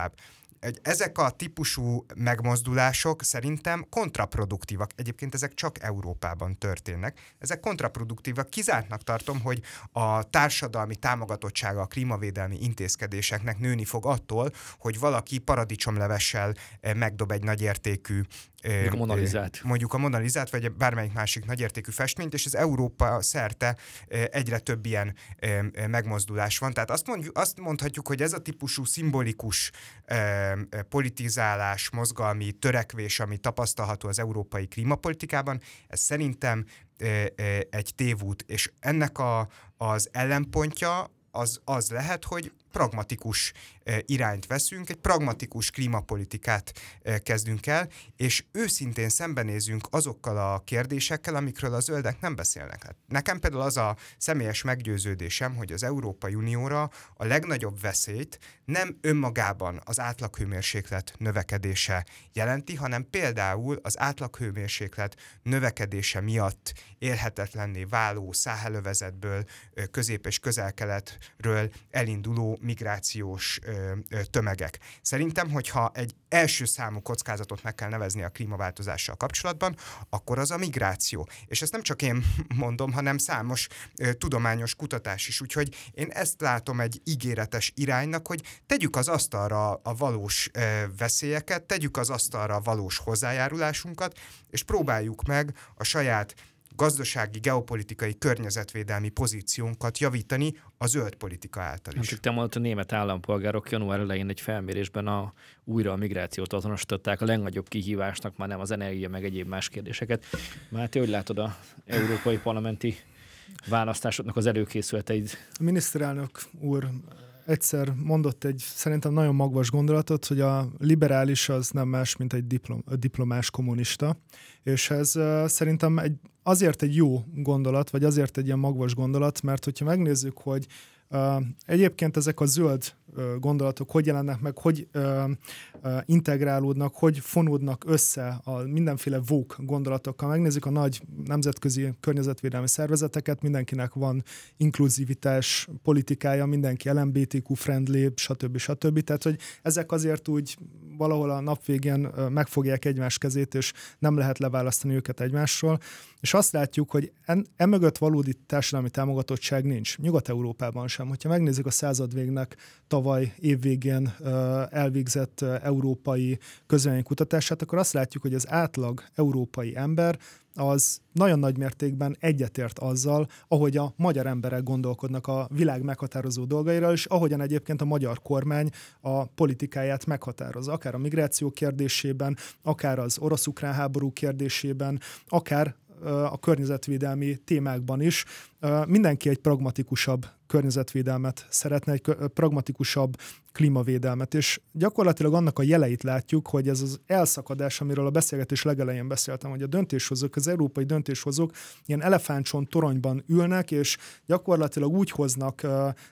ezek a típusú megmozdulások szerintem kontraproduktívak. Egyébként ezek csak Európában történnek. Ezek kontraproduktívak. Kizártnak tartom, hogy a társadalmi támogatottsága a klímavédelmi intézkedéseknek nőni fog attól, hogy valaki paradicsomlevessel eh, megdob egy nagyértékű Mondjuk a Monalizát. Mondjuk a Monalizát, vagy bármelyik másik nagyértékű festményt, és az Európa szerte egyre több ilyen megmozdulás van. Tehát azt, mondjuk, azt mondhatjuk, hogy ez a típusú szimbolikus politizálás, mozgalmi törekvés, ami tapasztalható az európai klímapolitikában, ez szerintem egy tévút, és ennek a, az ellenpontja az, az lehet, hogy pragmatikus irányt veszünk, egy pragmatikus klímapolitikát kezdünk el, és őszintén szembenézünk azokkal a kérdésekkel, amikről a zöldek nem beszélnek. Hát nekem például az a személyes meggyőződésem, hogy az Európai Unióra a legnagyobb veszélyt nem önmagában az átlaghőmérséklet növekedése jelenti, hanem például az átlaghőmérséklet növekedése miatt élhetetlenné váló száhelövezetből, közép- és közel-keletről elinduló migrációs ö, ö, tömegek. Szerintem, hogyha egy első számú kockázatot meg kell nevezni a klímaváltozással kapcsolatban, akkor az a migráció. És ezt nem csak én <laughs> mondom, hanem számos ö, tudományos kutatás is. Úgyhogy én ezt látom egy ígéretes iránynak, hogy tegyük az asztalra a valós ö, veszélyeket, tegyük az asztalra a valós hozzájárulásunkat, és próbáljuk meg a saját gazdasági, geopolitikai, környezetvédelmi pozíciónkat javítani a zöld politika által is. Csak te mondtad, a német állampolgárok január elején egy felmérésben a, újra a migrációt azonosították a legnagyobb kihívásnak, már nem az energia, meg egyéb más kérdéseket. Máté, hogy látod a európai parlamenti választásoknak az előkészületeid? A miniszterelnök úr egyszer mondott egy szerintem nagyon magvas gondolatot, hogy a liberális az nem más, mint egy diplom, diplomás kommunista, és ez uh, szerintem egy, azért egy jó gondolat, vagy azért egy ilyen magvas gondolat, mert hogyha megnézzük, hogy Egyébként ezek a zöld gondolatok hogy jelennek meg, hogy integrálódnak, hogy fonódnak össze a mindenféle vók gondolatokkal. Megnézzük a nagy nemzetközi környezetvédelmi szervezeteket, mindenkinek van inkluzivitás politikája, mindenki LMBTQ friendly, stb. stb. Tehát, hogy ezek azért úgy valahol a nap végén megfogják egymás kezét, és nem lehet leválasztani őket egymásról. És azt látjuk, hogy en, emögött valódi társadalmi támogatottság nincs. Nyugat-Európában sem. Hogyha megnézzük a századvégnek tavaly évvégén elvégzett európai kutatását, akkor azt látjuk, hogy az átlag európai ember az nagyon nagy mértékben egyetért azzal, ahogy a magyar emberek gondolkodnak a világ meghatározó dolgairól, és ahogyan egyébként a magyar kormány a politikáját meghatározza, akár a migráció kérdésében, akár az orosz-ukrán háború kérdésében, akár a környezetvédelmi témákban is. Mindenki egy pragmatikusabb környezetvédelmet szeretne, egy pragmatikusabb klímavédelmet, és gyakorlatilag annak a jeleit látjuk, hogy ez az elszakadás, amiről a beszélgetés legelején beszéltem, hogy a döntéshozók, az európai döntéshozók ilyen elefántson toronyban ülnek, és gyakorlatilag úgy hoznak,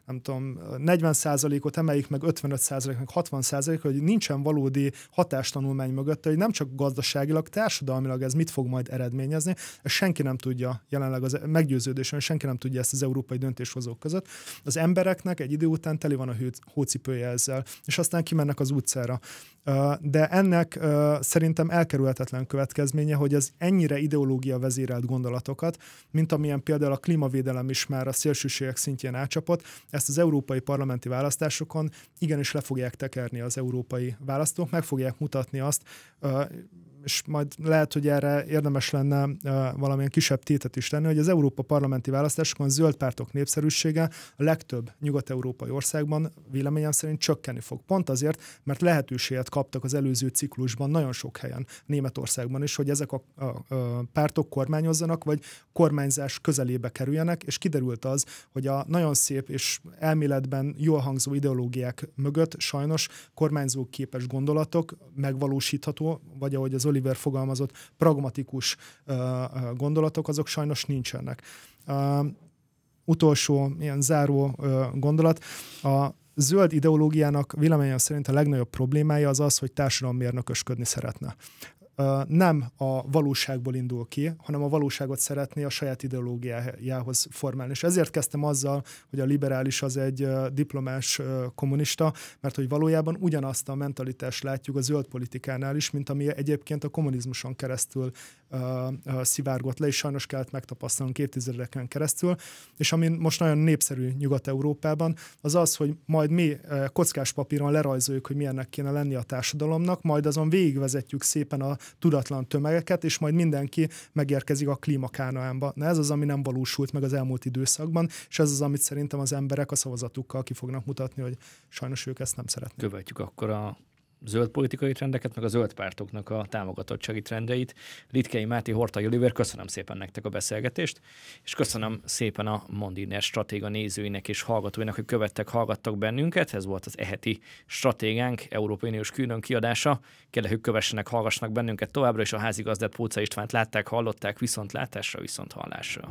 nem tudom, 40%-ot emeljük meg 55%, meg 60%, hogy nincsen valódi hatástanulmány mögött, hogy nem csak gazdaságilag, társadalmilag ez mit fog majd eredményezni, ezt senki nem tudja jelenleg az meggyőződésen, senki nem tudja ezt az európai döntéshozók között. Az embereknek egy idő után teli van a hócipője ezzel, és aztán kimennek az utcára. De ennek szerintem elkerülhetetlen következménye, hogy az ennyire ideológia vezérelt gondolatokat, mint amilyen például a klímavédelem is már a szélsőségek szintjén átcsapott, ezt az európai parlamenti választásokon igenis le fogják tekerni az európai választók, meg fogják mutatni azt, és majd lehet, hogy erre érdemes lenne valamilyen kisebb tétet is tenni, hogy az Európa parlamenti választásokon zöld pártok népszerűsége a legtöbb nyugat-európai országban véleményem szerint csökkenni fog. Pont azért, mert lehetőséget kaptak az előző ciklusban nagyon sok helyen, Németországban is, hogy ezek a, a, a pártok kormányozzanak, vagy kormányzás közelébe kerüljenek, és kiderült az, hogy a nagyon szép és elméletben jól hangzó ideológiák mögött sajnos kormányzó képes gondolatok megvalósítható, vagy ahogy az Oliver fogalmazott, pragmatikus gondolatok, azok sajnos nincsenek. Utolsó ilyen záró gondolat, a zöld ideológiának véleményem szerint a legnagyobb problémája az az, hogy társadalommérnökösködni szeretne nem a valóságból indul ki, hanem a valóságot szeretné a saját ideológiájához formálni. És ezért kezdtem azzal, hogy a liberális az egy diplomás kommunista, mert hogy valójában ugyanazt a mentalitást látjuk a zöld politikánál is, mint ami egyébként a kommunizmuson keresztül szivárgott le, és sajnos kellett megtapasztalnunk évtizedeken keresztül, és ami most nagyon népszerű Nyugat-Európában, az az, hogy majd mi kockás papíron lerajzoljuk, hogy milyennek kéne lenni a társadalomnak, majd azon végigvezetjük szépen a tudatlan tömegeket, és majd mindenki megérkezik a klímakánaánba. Na ez az, ami nem valósult meg az elmúlt időszakban, és ez az, amit szerintem az emberek a szavazatukkal ki fognak mutatni, hogy sajnos ők ezt nem szeretnék. Követjük akkor a zöld politikai trendeket, meg a zöld pártoknak a támogatottsági trendeit. Litkei Máté Horta Oliver, köszönöm szépen nektek a beszélgetést, és köszönöm szépen a Mondiner stratéga nézőinek és hallgatóinak, hogy követtek, hallgattak bennünket. Ez volt az eheti stratégánk, Európai Uniós külön kiadása. Kérlek, hogy kövessenek, hallgassanak bennünket továbbra, és a házigazdát Póca Istvánt látták, hallották, viszont látásra, viszont hallásra.